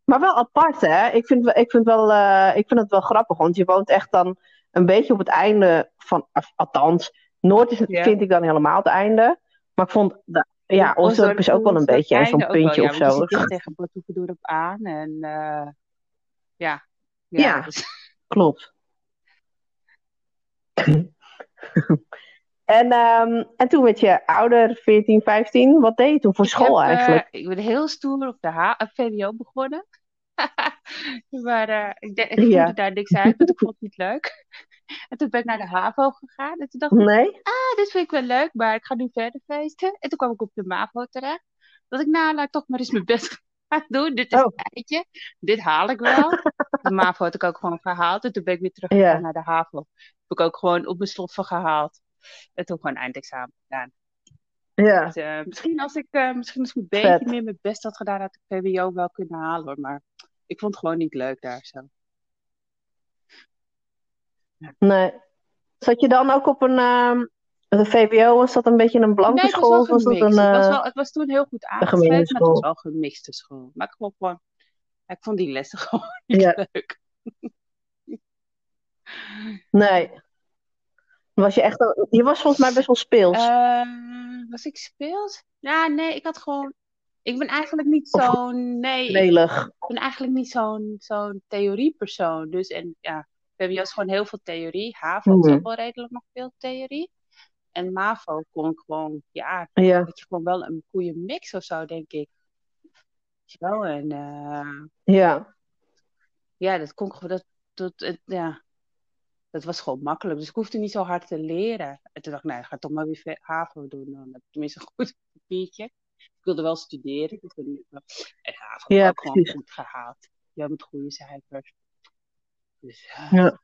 Maar wel apart, hè? Ik vind, wel- ik, vind wel, eh, ik vind het wel grappig, want je woont echt dan een beetje op het einde van, althans, Noord is, het- Ja. vind ik dan helemaal het einde. Maar ik vond, da- ja, Osdorp is ook wel een beetje zo'n wel, puntje ja, of zo. Dicht tegen Batoevendoorp aan en eh, ja. Ja. dus- Klopt. en, ehm, en toen werd je ouder, 14, 15. Wat deed je toen voor Ik school heb, eh, eigenlijk? ik ben heel stoer op de H eh, VWO begonnen. maar eh, ik, de- ik Ja. voelde daar niks uit, want ik vond het niet leuk. En toen ben ik naar de HAVO gegaan. En toen dacht ik, Nee? ah, dit vind ik wel leuk, maar ik ga nu verder feesten. En toen kwam ik op de MAVO terecht. Dat ik, nou, laat ik toch maar eens mijn best gaan doen. Dit is Oh. een tijdje. Dit haal ik wel. De MAVO had ik ook gewoon gehaald. En toen ben ik weer teruggegaan Ja. naar de HAVO. Heb ik ook gewoon op mijn slot van gehaald. En toen gewoon eindexamen gedaan. Ja. Dus, eh, misschien als ik, eh, misschien als ik een beetje Vet. meer mijn best had gedaan, had ik VWO wel kunnen halen hoor. Maar ik vond het gewoon niet leuk daar zo. Nee. Zat je dan ook op een, ehm een VWO? Was dat een beetje een blanke Nee, school? was dat een, Het was, eh, wel, het was toen heel goed aangeschreven, maar het was wel een gemixte school. Maar ik vond gewoon, ik vond die lessen gewoon niet Ja. leuk. Nee. Was je echt je was volgens mij best wel speels. Eh, was ik speels? Ja, nee, ik had gewoon. Ik ben eigenlijk niet zo'n. Nee, ik Lelig. ben eigenlijk niet zo'n zo'n theoriepersoon. Dus en ja, VWO is gewoon heel veel theorie. HAVO is Mhm. ook wel redelijk nog veel theorie. En MAVO kon ik gewoon, ja, Ja. had je gewoon wel een goede mix of zo, denk ik. Wel, en eh, Ja. ja, dat kon ik gewoon, dat, dat, het- ja, dat was gewoon makkelijk. Dus ik hoefde niet zo hard te leren. En toen dacht ik, nou, ik ga toch maar weer HAVO doen. Dan heb ik tenminste een goed papiertje. Ik wilde wel studeren. Dus en Ja, ik ook gewoon precies. goed gehaald. Ja, met goede cijfers. Dus ja. Ja.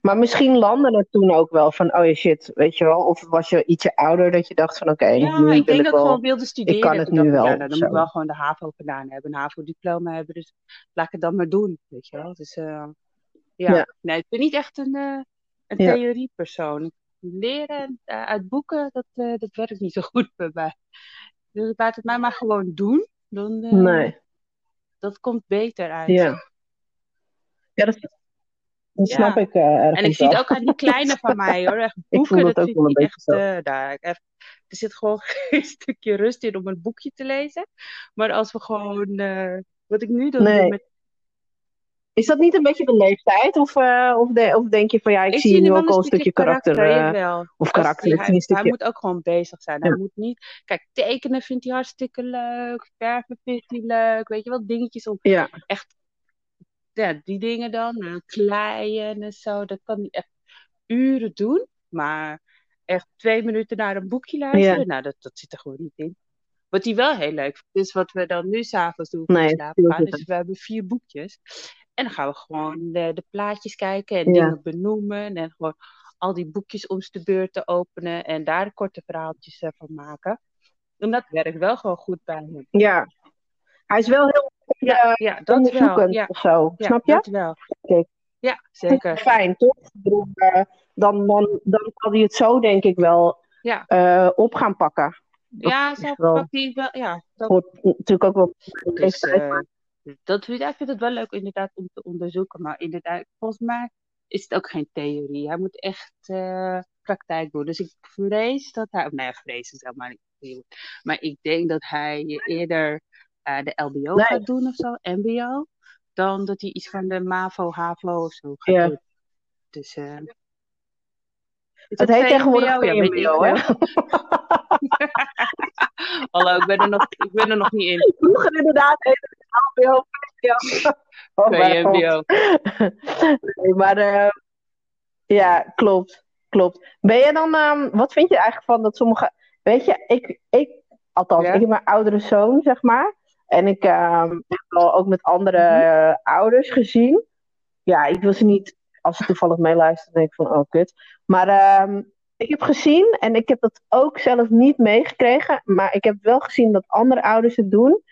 Maar misschien landde het toen ook wel van, oh ja, shit, weet je wel. Of was je ietsje ouder dat je dacht van, oké, Ja, nu ik wil denk ik dat ik gewoon wel... wilde studeren. kan het nu wel, Ja, nou, dan moet ik wel gewoon de HAVO gedaan hebben. Een HAVO-diploma hebben. Dus laat ik het dan maar doen. Weet je wel. Dus eh, ja. Ja. Nee, ik ben niet echt een, eh een Ja. theoriepersoon. Leren eh, uit boeken, dat, eh, dat werkt niet zo goed bij mij. Dus laat het mij maar gewoon doen. Dan, eh, Nee. Dat komt beter uit. Ja. Ja, dat, dat Ja. snap ik ergens En ik zie het ook aan die kleine van mij hoor. Echt boeken, dat dat ook wel een beetje echt. zo. daar, er zit gewoon geen stukje rust in om een boekje te lezen. Maar als we gewoon. wat ik nu doe Nee. met. Is dat niet een beetje de leeftijd? Of, uh, of, de, of denk je van ja, ik, Ik zie nu ook al een stukje karakter. karakter, eh, of karakter, hij, moet ook gewoon bezig zijn. Hij Ja. moet niet... Kijk, tekenen vindt hij hartstikke leuk. Verven vindt hij leuk. Weet je wel, dingetjes om Ja, echt... Ja, die dingen dan. eh, Kleien en zo. Dat kan hij echt uren doen. Maar echt twee minuten naar een boekje luisteren. ja. Nou, dat, dat zit er gewoon niet in. Wat hij wel heel leuk vindt, is wat we dan nu s'avonds doen voor Nee, slapen gaan. stilzitten. Dus we hebben vier boekjes. En dan gaan we gewoon de, de plaatjes kijken en Ja. dingen benoemen. En gewoon al die boekjes om de beurt te openen. En daar korte verhaaltjes eh, van maken. En dat werkt wel gewoon goed bij hem. ja. Hij is wel heel Ja, eh, ja dat wel. onderzoekend Ja, of zo. ja Snap je? dat wel. Ja, zeker. Fijn, toch? Eh, dan, dan, dan zal hij het zo denk ik wel Ja, op gaan pakken. Dat ja zo wel, pakt hij wel. Ja, dat, hoort natuurlijk ook wel dus, dat vind ik, vind het wel leuk inderdaad om te onderzoeken. Maar inderdaad, volgens mij is het ook geen theorie. Hij moet echt eh, praktijk doen. Dus ik vrees dat hij, nee, vrees is helemaal niet. het. Maar ik denk dat hij eerder eh, de LBO nee, gaat doen of zo, MBO, dan dat hij iets van de MAVO, HAVO of zo gaat ja. doen. Dus is Het dat heet tegenwoordig VMBO, hè? Hallo, ik ben er nog, ik ben er nog niet in. Vroeger inderdaad heette het HBO, VMBO. Oh. VMBO. Nee, maar eh, ja, klopt, klopt. Ben je dan, ehm, wat vind je eigenlijk van dat sommige, weet je, ik, ik althans, ik heb mijn oudere zoon, zeg maar, en ik ehm, heb wel ook met andere Mhm. ouders gezien. Ja, ik wil ze niet, als ze toevallig meeluisteren, denk ik van, oh kut. Maar ehm, ik heb gezien, en ik heb dat ook zelf niet meegekregen, maar ik heb wel gezien dat andere ouders het doen,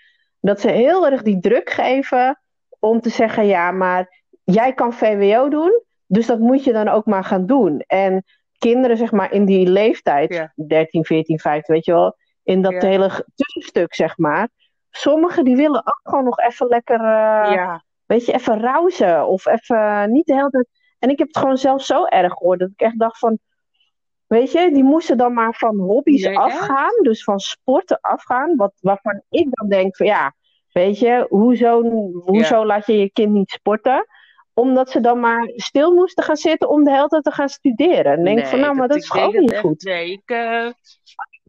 dat ze heel erg die druk geven om te zeggen, ja, maar jij kan VWO doen, dus dat moet je dan ook maar gaan doen. En kinderen, zeg maar, in die leeftijd, Ja, 13, 14, 15, weet je wel, in dat ja, hele tussenstuk, zeg maar, sommigen die willen ook gewoon nog even lekker, eh, ja, weet je, even rousen of even niet de hele tijd. En ik heb het gewoon zelf zo erg gehoord dat ik echt dacht van, weet je, die moesten dan maar van hobby's nee, afgaan, dus van sporten afgaan, wat, waarvan ik dan denk van, ja, weet je, hoezo, hoezo laat je je kind niet sporten? Omdat ze dan maar stil moesten gaan zitten om de hele tijd te gaan studeren. En denk ik van, nee, nou, maar dat, dat is gewoon niet echt, goed. nee, ik, eh,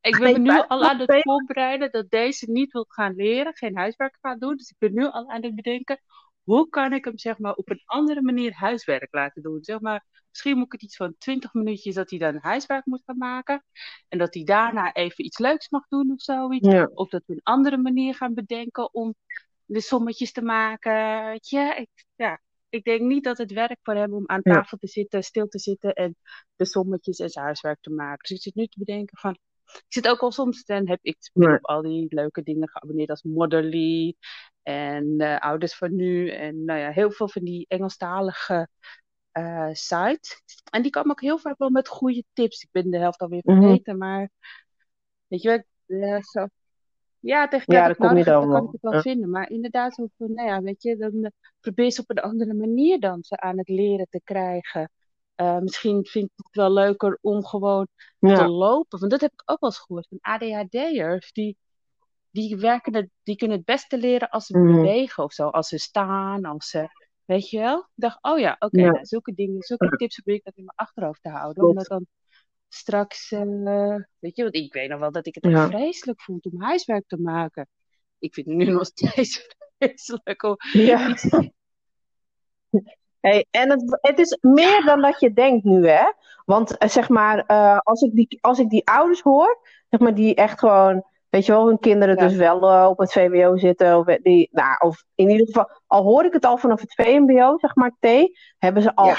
ik ben Nee, nu al aan het voorbereiden dat deze niet wil gaan leren, geen huiswerk gaat doen. Dus ik ben nu al aan het bedenken, hoe kan ik hem zeg maar op een andere manier huiswerk laten doen? Zeg maar, misschien moet ik het iets van 20 minuutjes dat hij dan huiswerk moet gaan maken. En dat hij daarna even iets leuks mag doen of zoiets. Ja, Of dat we een andere manier gaan bedenken om de sommetjes te maken. Weet je, ik, ja, ik denk niet dat het werkt voor hem om aan ja, tafel te zitten, stil te zitten en de sommetjes en zijn huiswerk te maken. Dus ik zit nu te bedenken van, ik zit ook al soms, dan heb ik op al die leuke dingen geabonneerd als Motherly en eh, Ouders van Nu en nou ja, heel veel van die Engelstalige eh sites. En die komen ook heel vaak wel met goede tips. Ik ben de helft alweer Mhm. vergeten, maar weet je wel, eh, zo, ja, tegen Ja, dat dan kan ik het wel Ja. vinden. Maar inderdaad, van, nou ja, weet je, dan probeer ze op een andere manier dan ze aan het leren te krijgen. Misschien vind ik het wel leuker om gewoon te lopen. Want dat heb ik ook wel eens gehoord van ADHD'ers. Die, die, werken het, die kunnen het beste leren als ze mhm. bewegen of zo. Als ze staan, als ze, weet je wel. Ik dacht, oh ja, oké, Ja, nou, zulke dingen, zulke tips probeer ik dat in mijn achterhoofd te houden. klopt. Omdat dan straks, eh, weet je, want ik weet nog wel dat ik het Ja. vreselijk vond om huiswerk te maken. Ik vind het nu nog steeds vreselijk om Ja. Hey, en het, het is meer dan dat je denkt nu, hè? Want eh, zeg maar, eh, als ik die, als ik die ouders hoor, zeg maar, die echt gewoon, weet je wel, hun kinderen Ja, dus wel eh, op het VWO zitten, of, die, nou, of in ieder geval, al hoor ik het al vanaf het VMBO, zeg maar, T, hebben ze al ja.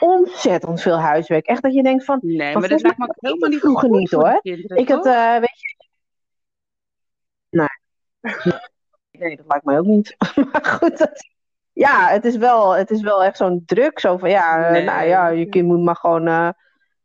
ontzettend veel huiswerk. Echt dat je denkt van, Nee, maar dat mij me helemaal het niet vroeger goed niet hoor. kinderen, Ik had, toch? eh, weet je, nee, nee, dat lijkt mij ook niet. Maar goed, dat, ja, het is wel, het is wel echt zo'n druk. Zo van ja, eh, nou ja, je kind moet maar gewoon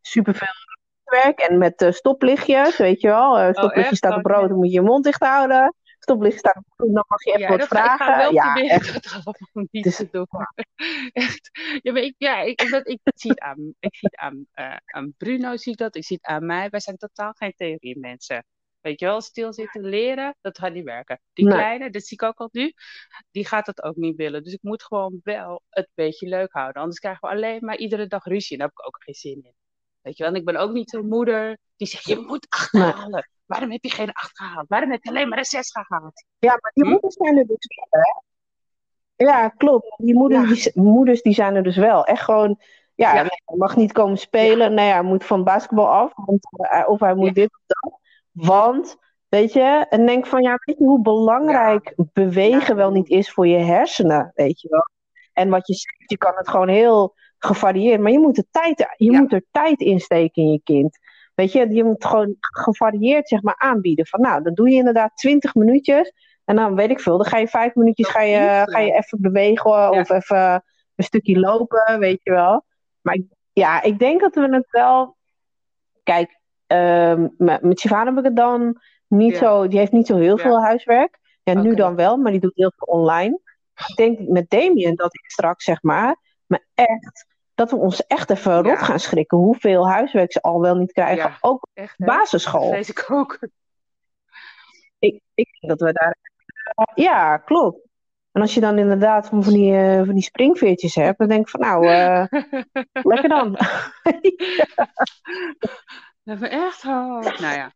superveel werk. En met eh, stoplichtjes, weet je wel. Eh, Oh, stoplichtje echt? staat Oh, op rood, nee. dan moet je je mond dicht houden. Stoplichtje staat op groen, dan mag je even Ja, wat dat ga, ik ga vragen. wel Ja, proberen echt. dat allemaal niet Het is, te doen. Echt. Ja, maar ik, ja, ik, dat, ik zie het aan, ik zie het aan, eh, aan Bruno, zie ik dat. Ik zie het aan mij. Wij zijn totaal geen theorie mensen. Weet je wel, stilzitten, leren, dat gaat niet werken. Die Nee. kleine, dat zie ik ook al nu, die gaat dat ook niet willen. Dus ik moet gewoon wel het beetje leuk houden. Anders krijgen we alleen maar iedere dag ruzie. En daar heb ik ook geen zin in. Weet je wel, en ik ben ook niet zo'n moeder die zegt, je moet acht Nee. halen. Waarom heb je geen acht gehaald? Waarom heb je alleen maar een zes gehaald? Ja, maar die Hm? moeders zijn er dus wel, hè? Ja, klopt. Die moeders, Ja. die, moeders die zijn er dus wel. Echt gewoon, ja, Ja. hij mag niet komen spelen. Nee, hij moet van basketbal af. Want, eh, of hij moet Ja. dit of dat. Want, weet je, en denk van, ja, weet je hoe belangrijk bewegen Ja. wel niet is voor je hersenen, weet je wel. En wat je zegt, je kan het gewoon heel gevarieerd, maar je moet, de tijd, je Ja. moet er tijd in steken in je kind. Weet je, je moet gewoon gevarieerd zeg maar aanbieden. Van nou, dan doe je inderdaad 20 minuutjes. En dan weet ik veel, dan ga je vijf minuutjes ga je, ja. ga je even bewegen of even een stukje lopen, weet je wel. Maar ja, ik denk dat we het wel. Kijk, ehm, met, met Sivan heb ik het dan niet zo. Die heeft niet zo heel veel huiswerk. Ja, nu dan wel, maar die doet heel veel online. Ik denk met Damien dat ik straks zeg maar, maar echt, dat we ons echt even Ja. rot gaan schrikken hoeveel huiswerk ze al wel niet krijgen. Ja. Ook Echt, basisschool. Dat ik ook. Ik, ik denk dat we daar. Ja, klopt. En als je dan inderdaad van, van, die, eh, van die springveertjes hebt, dan denk ik van nou, eh, lekker dan. We hebben echt. Oh, nou ja.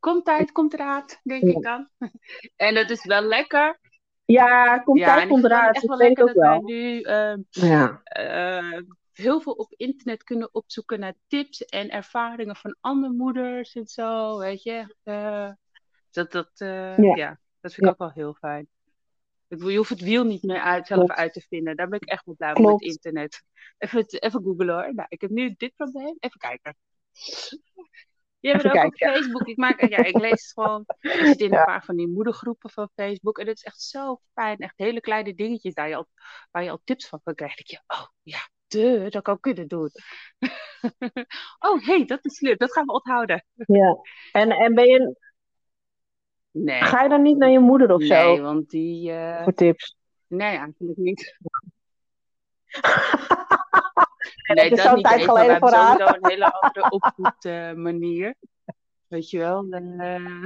komt tijd, komt raad, denk Ja. ik dan. En het is wel lekker. Ja, komt ja, komt eruit. echt Dat wel lekker ook dat wij wel. nu ehm, Ja, eh, heel veel op internet kunnen opzoeken naar tips en ervaringen van andere moeders en zo. Weet je. Eh, dat, dat, eh, Ja. ja. dat vind ik ook wel heel fijn. Ik Je hoeft het wiel niet meer uit, zelf Klopt. uit te vinden. Daar ben ik echt wel blij mee met internet. Even, even googlen hoor. Nou, ik heb nu dit probleem. Even kijken. Je hebt het ook op. Facebook. Ik, maak, ja, ik lees het gewoon. Ik zit in een paar van die moedergroepen van Facebook. En het is echt zo fijn. Echt hele kleine dingetjes waar je al, waar je al tips van kan krijgen. Je, oh ja, de, dat kan ik kunnen doen. oh, hé, hey, dat is leuk. Dat gaan we onthouden. ja. En, en ben je, Nee, ga je dan niet naar je moeder of nee zo want die... eh, voor tips? nee, eigenlijk niet. dat Nee, is dat zo'n niet tijd geleden voor haar. sowieso een hele andere opvoedmanier. Weet je wel. eh,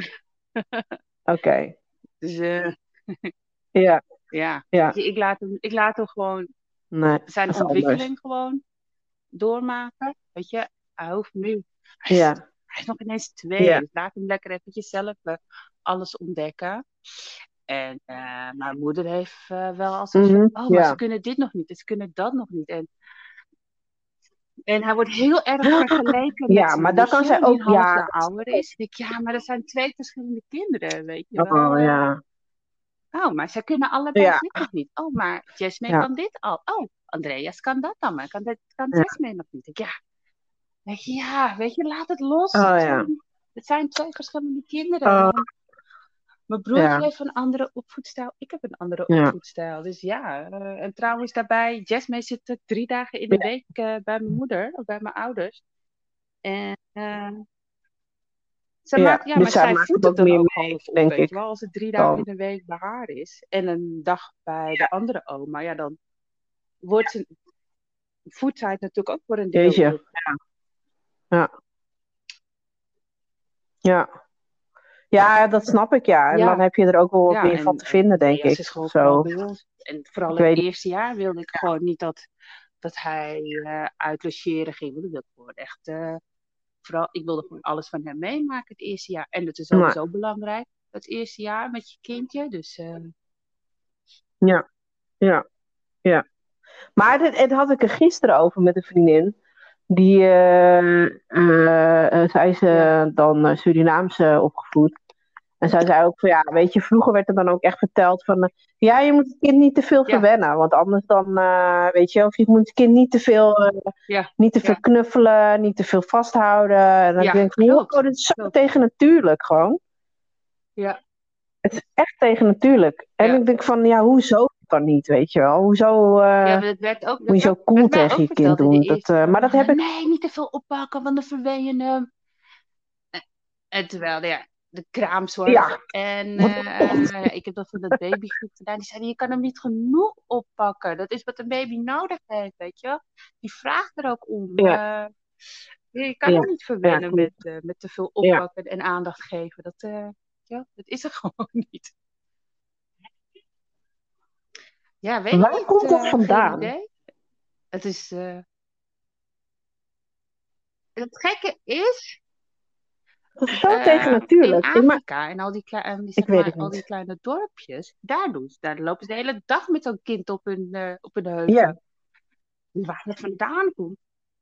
Oké. dus eh, Ja, ja, ja. Je, ik laat hem, ik laat hem gewoon Nee, zijn is ontwikkeling anders. gewoon doormaken. Weet je, hij hoeft nu. Hij is, Ja, hij is nog ineens twee. Ja. Dus laat hem lekker eventjes zelf eh, alles ontdekken. En mijn moeder heeft wel als Mhm, van, oh, maar ja. ze kunnen dit nog niet, ze kunnen dat nog niet. En, en hij wordt heel erg vergeleken Ja, met maar daar kan zij die ook- ja, dat- ouder is. Ik ja, maar dat zijn twee verschillende kinderen, weet je wel. Oh ja. Oh, maar zij kunnen allebei Ja. dit nog niet. Oh, maar Jasmine Ja. kan dit al. Oh, Andreas kan dat dan, maar kan, dit, kan Ja. Jasmine nog niet. Ik, ja. Weet je, ja, weet je, laat het los. Oh, het, ja. zijn, het zijn twee verschillende kinderen. Oh. Mijn broertje Ja. heeft een andere opvoedstijl. Ik heb een andere Ja. opvoedstijl. Dus ja, eh, en trouwens daarbij, Jasmine zit drie dagen in de week eh, bij mijn moeder, of bij mijn ouders. En eh, zij Ja, maakt, ja, dus maar zij zij maakt het ook meer ook mee, op, denk ik. wel. Als het drie dagen in de week bij haar is en een dag bij de andere oma, ja, dan wordt ze, voedt zij het natuurlijk ook voor een deel op. Ja. Ja. Ja, dat snap ik, ja. En Ja. dan heb je er ook wel wat meer en- van te vinden, denk ik. is gewoon Zo. En vooral Ik in het eerste jaar wilde ik gewoon niet dat, dat hij uit logeren ging. Want ik wilde gewoon echt, eh, vooral, ik wilde gewoon alles van hem meemaken het eerste jaar. En dat is Nee. sowieso belangrijk, het eerste jaar met je kindje. Dus eh, Ja, ja, ja. Maar dit, het had ik er gisteren over met een vriendin. Die, eh, eh, eh, zij eh, Ja. dan Surinaams eh, opgevoed. En zij zei ook van ja, weet je, vroeger werd er dan ook echt verteld van ja, je moet het kind niet te veel Ja. verwennen. Want anders dan, weet je, of je moet het kind niet te veel, ja, niet te veel Ja. knuffelen, niet te veel vasthouden. En dan denk ik wow, dit is zo tegen natuurlijk gewoon. ja, Het is echt tegen natuurlijk. En ik denk van, ja, hoezo dan niet, weet je wel? Hoezo... eh, ja, maar het werd ook, moet je zo cool tegen je kind doen. Dat, eh, maar dat heb ik. Nee, niet te veel oppakken, want dan verwen je hem. En, en terwijl, ja, de kraamzorg. Ja. En eh, ik heb dat voor dat babygroep gedaan. Die zeiden, je kan hem niet genoeg oppakken. Dat is wat een baby nodig heeft, weet je wel. Die vraagt er ook om. Eh, Je kan Ja, er niet verwennen ja, met, eh, met te veel Ja. oppakken en aandacht geven. Dat, eh, ja, dat is er gewoon niet. Ja, weet Waar niet. komt dat eh, vandaan? Het is. eh, Het gekke is. Zo eh, tegennatuurlijk. In Afrika en al die, en die, zeg maar, al die kleine dorpjes, daar, doen ze, daar lopen ze de hele dag met zo'n kind op hun, op hun. Ja. Dus Waar dat vandaan komt.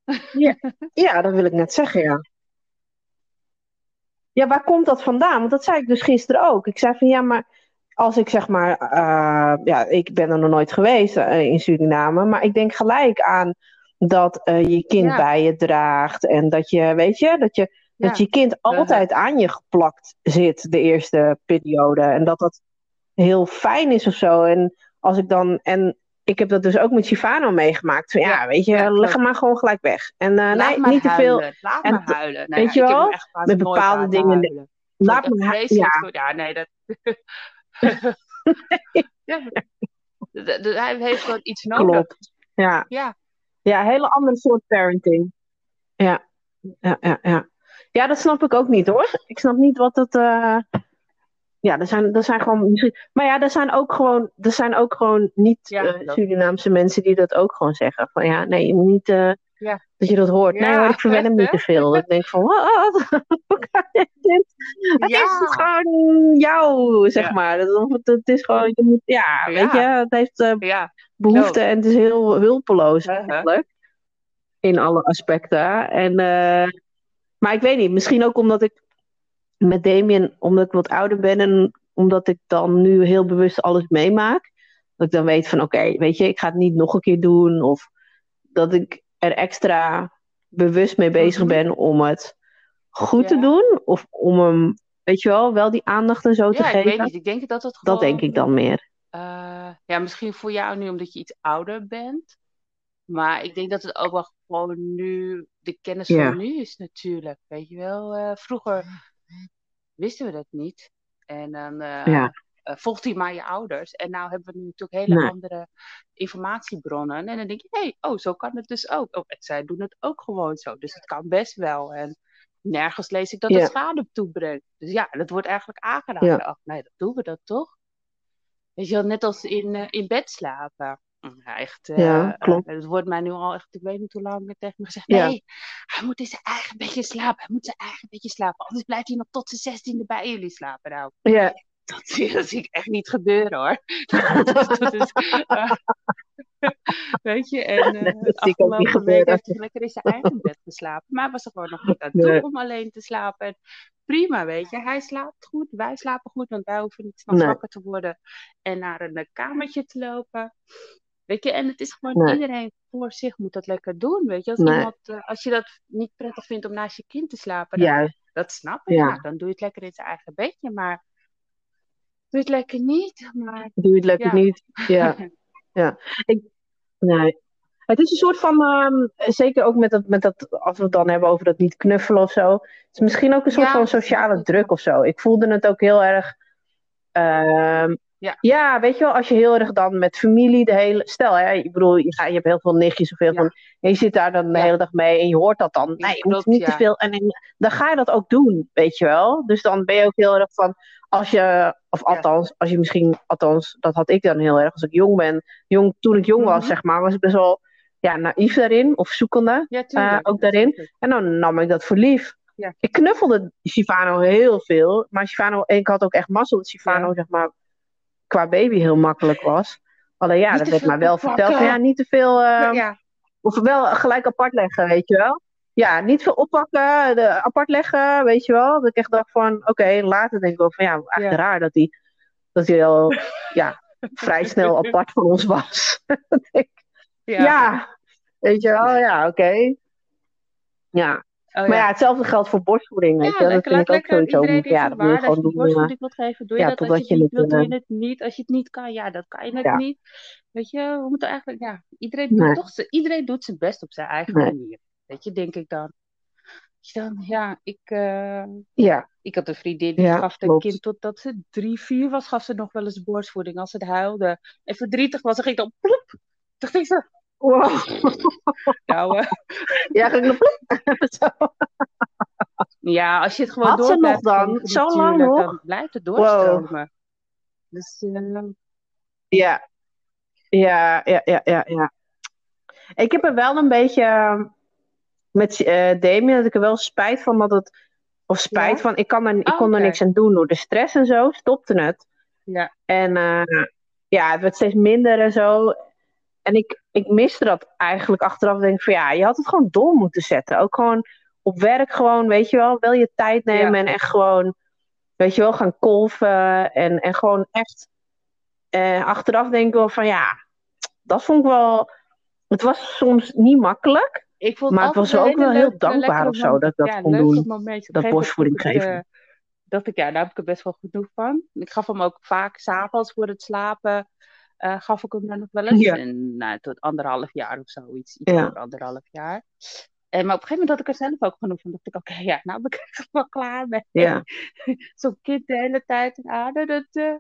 Ja, dat wil ik net zeggen, ja. Ja, waar komt dat vandaan? Want dat zei ik dus gisteren ook. Ik zei van ja, maar als ik zeg maar, eh, ja, ik ben er nog nooit geweest eh, in Suriname, maar ik denk gelijk aan dat eh, je kind Ja. bij je draagt en dat je, weet je, dat je, dat je kind altijd aan je geplakt zit de eerste periode en dat dat heel fijn is of zo. En als ik dan, en ik heb dat dus ook met Sivano meegemaakt. Van, ja, Ja, weet je, ja, leg hem maar gewoon gelijk weg. En nee, niet te veel. huilen. Laat En maar huilen. Nou weet ja, je wel? Met bepaalde dingen- huilen. Laat me echt hu- ja, vreselijk voor- Ja, nee, dat... ja. Hij heeft gewoon iets nodig. klopt. Ja. Ja. ja, een hele andere soort parenting. Ja, ja, ja, ja. Ja, dat snap ik ook niet hoor. Ik snap niet wat het. eh, Ja, er zijn, er zijn gewoon misschien. Maar ja, er zijn ook gewoon, er zijn ook gewoon niet Ja, eh, dat- Surinaamse mensen die dat ook gewoon zeggen. Van ja, nee, je moet niet. eh, Ja. Dat je dat hoort. nee Ja, hoor, ik verwen hem niet te veel. Ik denk van, wat? Hoe kan je dit? Het Ja. is gewoon jou, zeg maar. Het, is gewoon, je moet, ja, weet je, het heeft Ja. behoefte en het is heel hulpeloos Uh-huh. eigenlijk. In alle aspecten. En, eh, maar ik weet niet, misschien ook omdat ik met Damien, omdat ik wat ouder ben en omdat ik dan nu heel bewust alles meemaak. Dat ik dan weet van oké, weet je, ik ga het niet nog een keer doen. Of dat ik er extra bewust mee bezig Mhm. ben om het goed te doen. Of om hem, weet je wel, wel die aandacht en zo te weet geven. niet. Ik denk dat het gewoon... Dat denk ik dan meer. eh, ja, misschien voor jou nu omdat je iets ouder bent. Maar ik denk dat het ook wel gewoon nu de kennis Ja. van nu is natuurlijk. Weet je wel, eh, vroeger wisten we dat niet. En dan eh Ja. Eh, volgt hij maar je ouders. En nou hebben we nu natuurlijk hele Nee. andere informatiebronnen. En dan denk je, hé, hey, oh, zo kan het dus ook. Oh, zij doen het ook gewoon zo. Dus het kan best wel. En nergens lees ik dat Ja. het schade toebrengt. Dus ja, dat wordt eigenlijk aangeraden. Ja. Ach, nee, dat doen we dat toch? Weet je wel, net als in, eh, in bed slapen. Ja, echt. eh, Ja, klopt. het wordt mij nu al echt, ik weet niet hoe lang tegen me gezegd. Ja. Nee, hij moet in zijn eigen bedje slapen. Hij moet zijn eigen bedje slapen. Anders blijft hij nog tot zijn zestiende bij jullie slapen. Nou, Ja, dat, zie- dat zie ik echt niet gebeuren hoor. dat, dat is, eh, weet je, en eh Nee, niet afgelopen week heeft hij lekker in zijn eigen bed geslapen. Maar hij was er gewoon nog niet aan toe Nee. om alleen te slapen. En prima, weet je. Hij slaapt goed, wij slapen goed, want wij hoeven niet Nee. wakker te worden en naar een eh, kamertje te lopen. Weet je, en het is gewoon Nee. iedereen voor zich moet dat lekker doen, weet je. Als, Nee. iemand, eh, als je dat niet prettig vindt om naast je kind te slapen, dan, juist. dat snap ik. Ja. Nou, dan doe je het lekker in zijn eigen bedje, maar doe het lekker niet. Maar Doe het lekker Ja. niet. Ja, ja. Ik, nee. Het is een soort van, ehm, zeker ook met dat, met dat, als we het dan hebben over dat niet knuffelen of zo. Het is misschien ook een soort Ja, van sociale druk of zo. Ik voelde het ook heel erg. ehm, Ja. weet je wel, als je heel erg dan met familie de hele. Stel, hè, ik bedoel, je, ga- je hebt heel veel nichtjes of heel Ja. veel. En je zit daar dan de Ja. hele dag mee en je hoort dat dan. Ja, Nee, je moet klopt, niet te ja. veel. En, en dan ga je dat ook doen, weet je wel. Dus dan ben je ook heel erg van. Als je, of Ja. althans, als je misschien, althans, dat had ik dan heel erg als ik jong ben. Jong, toen ik jong was, Mhm. zeg maar, was ik best wel ja, naïef daarin of zoekende. Ja. Eh, ook daarin. En dan nam ik dat voor lief. Ja. Ik knuffelde Sivano heel veel. Maar Sivano, en ik had ook echt mazzel dat Sivano, Ja. zeg maar, qua baby heel makkelijk was. Alleen ja, Niet dat werd mij wel verteld. Ja, niet te veel. eh, ja, Of wel gelijk apart leggen, weet je wel. Ja, niet veel oppakken, de, apart leggen, weet je wel. Dat ik echt dacht van, oké, later denk ik wel van, ja, echt Ja. raar dat hij dat hij al, ja, vrij snel apart van ons was. Ja. ja. weet je wel, ja, oké. Ja, Oh, maar ja, hetzelfde geldt voor borstvoeding, weet Ja, je. Dat lekker, vind ik ook sowieso. iedereen moet- Ja, dat moet je gewoon je doen. eh, borstvoeding wilt geven, doe je dat. Als je het niet wilt, doe eh, je het niet. Als je het niet kan, ja, dan kan je het Ja. niet. Weet je, we moeten eigenlijk, ja, iedereen Nee. doet toch, iedereen doet zijn best op zijn eigen Nee. manier. Weet je, denk ik dan. Dan, ja, ik, eh, Ja, ik had een vriendin die Ja, gaf haar klopt. kind totdat ze drie, vier was, gaf ze nog wel eens borstvoeding als het huilde. En verdrietig was, dan ging ik dan plop. Toen ging ze, wow. nou, Ja. Zo. Ja, als je het gewoon Had door ze nog dan? Zo lang nog? dan blijft het doorstromen. Dus eh, Ja. Ja, ja, ja, ja, ja. Ik heb er wel een beetje eh, met eh Damien, dat ik er wel spijt van dat het. Of spijt Ja? van, ik, kan er, ik Oh, kon er niks aan doen door de stress en zo, stopte het. ja, En eh, ja, het werd steeds minder en zo. En ik, ik miste dat eigenlijk achteraf. Denk ik van ja, je had het gewoon door moeten zetten. Ook gewoon op werk gewoon, weet je wel, wel je tijd nemen Ja. en echt gewoon, weet je wel, gaan kolven. En, en gewoon echt eh, achteraf denk ik wel van ja, dat vond ik wel. Het was soms niet makkelijk, ik vond maar het altijd was ook wel heel dankbaar of zo dat ik dat ja, kon doen. Dat borstvoeding ik, geven. dacht ik, ja, daar heb ik er best wel genoeg van. Ik gaf hem ook vaak s'avonds voor het slapen, eh, gaf ik hem dan nog wel eens. Ja. En nou, tot anderhalf jaar of zoiets, iets Ja. anderhalf jaar. En, maar op een gegeven moment had ik er zelf ook genoeg van. dacht ik, oké, ja, nou ben ik er wel klaar mee. Ja, Zo'n kind de hele tijd in aarde, dat... eh,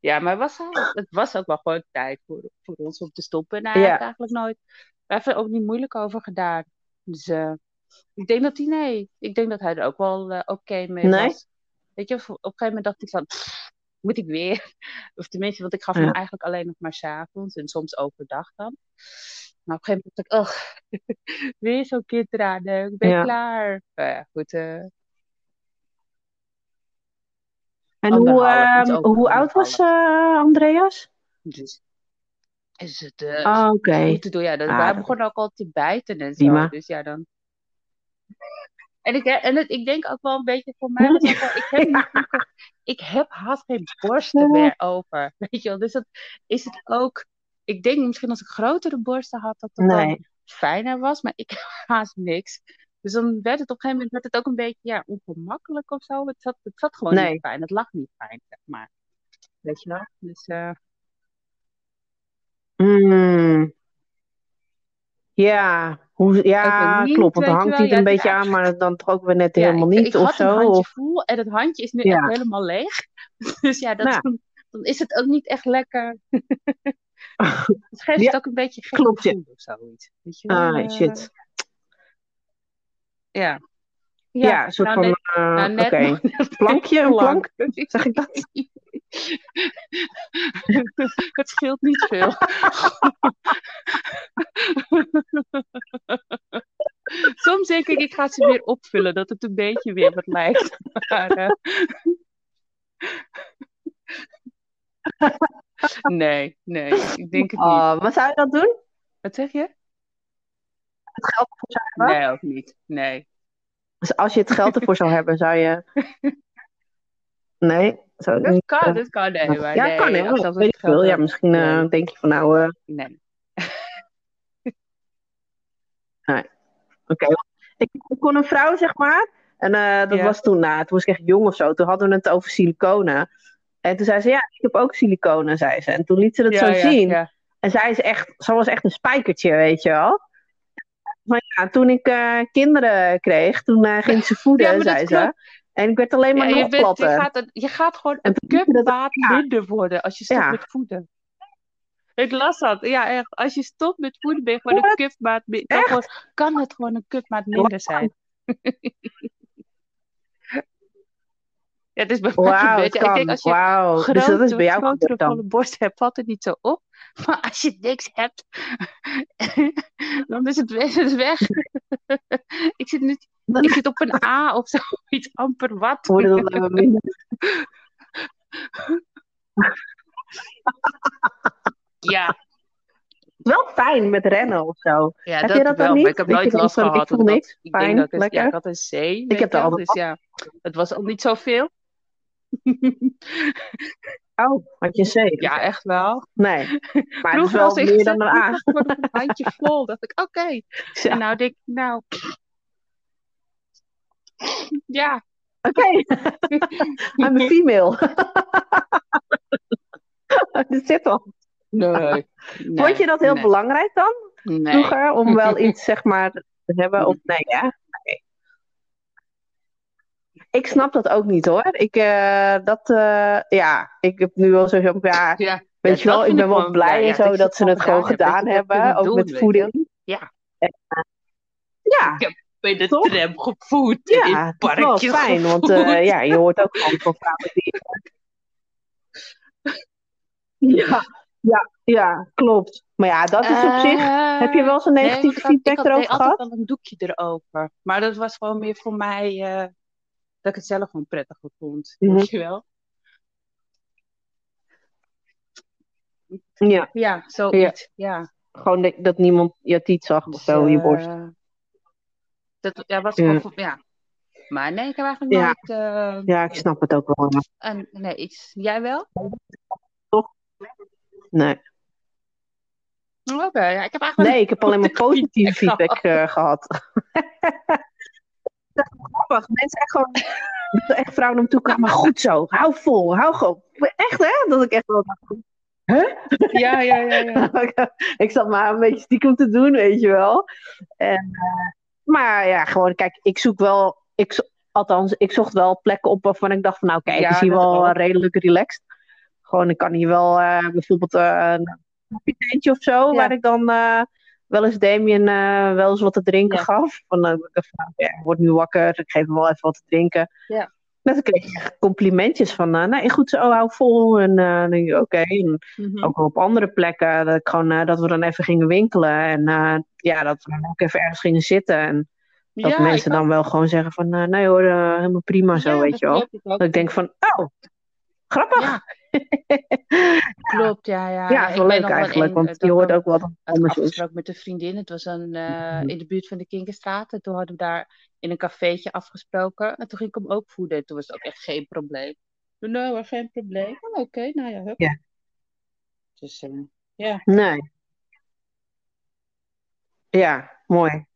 Ja, maar het was, het was ook wel gewoon tijd voor, voor ons om te stoppen. En hij Ja. eigenlijk nooit... Hij heeft er ook niet moeilijk over gedaan. Dus eh, ik denk dat hij... Nee, ik denk dat hij er ook wel oké mee Nee? was. Weet je, op op een gegeven moment dacht ik van... "Pff, moet ik weer? Of tenminste, want ik gaf Ja. hem eigenlijk alleen nog maar 's avonds en soms overdag dan. Maar op een gegeven moment dacht ik, oh, weer zo'n kind eraan. eh, Ik ben Ja. klaar. Nou ja, goed. eh, En hoe, Anderhalf, iets ehm, hoe oud was eh, Andreas? dus is het Ah, oké. te doen. Ja, dat, Ah, begon ook al te bijten en zo. Prima. Dus ja, dan... En, ik, en het, ik denk ook wel een beetje voor mij, was ook wel, ik, heb niet vroeger- ik heb haast geen borsten meer over. Weet je wel, dus dat is het ook. Ik denk misschien als ik grotere borsten had, dat het dan fijner was, maar ik heb haast niks. Dus dan werd het op een gegeven moment werd het ook een beetje ja, ongemakkelijk of zo. Het zat, het zat gewoon Nee. niet fijn. Het lag niet fijn, zeg maar. Weet je wel? Dus eh, Mm. Ja, hoe, ja niet, klopt. Want dan hangt hij het een Ja, beetje ja. aan, maar dan toch ook weer net helemaal ik, niet ik of had een zo. handje Of, vol en het handje is nu echt helemaal leeg. Dus ja, dat, Ja. Dan, is het ook niet echt lekker. Het geeft het ook een beetje gek klopt, gevoel of zoiets. Weet je ah, shit. ja. Ja, een soort nou, van, net, eh, nou, oké. Plankje, een plank? Zeg ik dat? het scheelt niet veel. Soms denk ik, ik ga ze weer opvullen, dat het een beetje weer wat lijkt. Maar, eh, nee, nee, ik denk het niet. Oh, maar zou je dat doen? Wat zeg je? Het geld ervoor zou hebben? Nee, ook niet. Nee. Dus als je het geld ervoor zou hebben, zou je... Nee? Het Dat niet, kan, eh, dat kan. Nee, maar ja, nee, kan hè? als dat Weet ik veel. Ja, misschien eh, nee. denk je van nou... eh, Nee. Oké. Ik, ik kon een vrouw, zeg maar. En dat Ja. was toen, nou, toen was ik echt jong of zo. Toen hadden we het over siliconen. En toen zei ze, ja, ik heb ook siliconen, zei ze. En toen liet ze dat Ja, zo ja, zien. En zij is echt, ze was echt een spijkertje, weet je wel. Maar ja, toen ik kinderen kreeg, toen eh, ging ze voeden, zei ze. klopt. En ik werd alleen maar Ja, nog je, bent, je, gaat, je gaat gewoon En een ja. minder worden als je stopt Ja. met voeden. Ik las dat. Ja, echt. Als je stopt met voeden, ben je gewoon een cupmaat minder. Kan het gewoon een cupmaat minder zijn. Ja, het is bij mij Wauw, gebeurd. ik denk als je Wauw. Dus dat is grote, bij jou grotere volle borst hebt, valt het niet zo op. Maar als je niks hebt, dan is het weg. Het weg. ik, zit niet, ik zit op een A of zoiets, amper wat. Worden dat minder. Ja, Wel fijn met rennen of zo. ja Heb dat, je dat dan wel. niet? Maar ik heb Dat nooit last ik gehad. voel omdat niks, ik fijn, denk dat het, lekker. ja, ik had een C, weet heb wel. altijd Dus ja, het was al niet zoveel. Oh, had je C? Ja, echt wel. Nee. Maar het is wel was ik meer dan een A. ik een handje vol. dacht ik, oké. Ja. En nou denk ik, nou... Ja, Oké. I'm a female. Dat zit al. nee. Vond je dat heel nee, belangrijk dan, Nee. vroeger? Om wel iets, zeg maar, te hebben? Of nee, hè? Ik snap dat ook niet, hoor. Ik, eh, dat, eh, ja, ik heb nu wel van, ja, Ja, weet ja, je wel, ik ben wel blij en ja, zo dat ze het gewoon gedaan hebben. Ook met voeding. Ja. Ja. Ja. bij de tram gevoed. en in Ja, het parkje fijn, want eh, ja, je hoort ook gewoon van vrouwen die... Ja, ja, ja, klopt. Maar ja, dat is op zich... Heb je wel Eh, nee, negatieve want ik had- feedback ik had erover gehad? wel een doekje erover. Maar dat was gewoon meer voor mij eh, dat ik het zelf gewoon prettiger vond. Weet je wel? Ja, Ja, zoiets. Ja. gewoon dat, dat niemand je tiet zag of Dus, zo, je eh, borst. dat ja, was Ja. ja. Maar nee, ik heb eigenlijk Ja. nooit. eh, Ja, ik snap het ook wel. een, nee, iets. Jij wel? Nee. Oké, ja, ik heb eigenlijk. nee, ik heb alleen maar positieve feedback feedback eh, gehad. dat is grappig. Mensen echt gewoon... dat echt vrouwen me toe kwamen. Maar goed zo, hou vol, hou gewoon. Echt hè? Dat ik echt wel dacht... Ja, ja, ja, ja. ik zat maar een beetje stiekem te doen, weet je wel. En, eh, maar ja, gewoon, kijk, ik zoek wel, ik, zo- althans, ik zocht wel plekken op waarvan ik dacht van, nou, kijk, Ja, het is hier wel redelijk relaxed. Gewoon, ik kan hier wel eh, bijvoorbeeld een kapiteintje of zo, Ja. waar ik dan eh, wel eens Damien eh, wel eens wat te drinken Ja. gaf. Van, eh, nou, ja, hij wordt nu wakker, ik geef hem wel even wat te drinken. Ja. Net dan kreeg je complimentjes van, eh, nee, goed zo, hou vol. En eh, dan denk je, oké. En Mhm. ook op andere plekken. Dat, ik gewoon, eh, dat we dan even gingen winkelen. En eh, ja, dat we dan ook even ergens gingen zitten. En dat Ja, mensen dan wel gewoon zeggen van... eh, nee hoor, eh, helemaal prima zo, weet je wel. Dat ik denk van, oh, grappig. Klopt, ja, ja. Ja, is wel leuk eigenlijk. Want je hoort ook wat anders is. afgesproken met een vriendin. Het was een, eh, in de buurt van de Kinkerstraat. En toen hadden we daar in een cafeetje afgesproken. En toen ging ik hem ook voeden. En toen was het ook echt geen probleem. Nee hoor, geen probleem. Oh, Oké, nou ja, hup. Ja. Dus, eh, ja. Nee. Ja, mooi.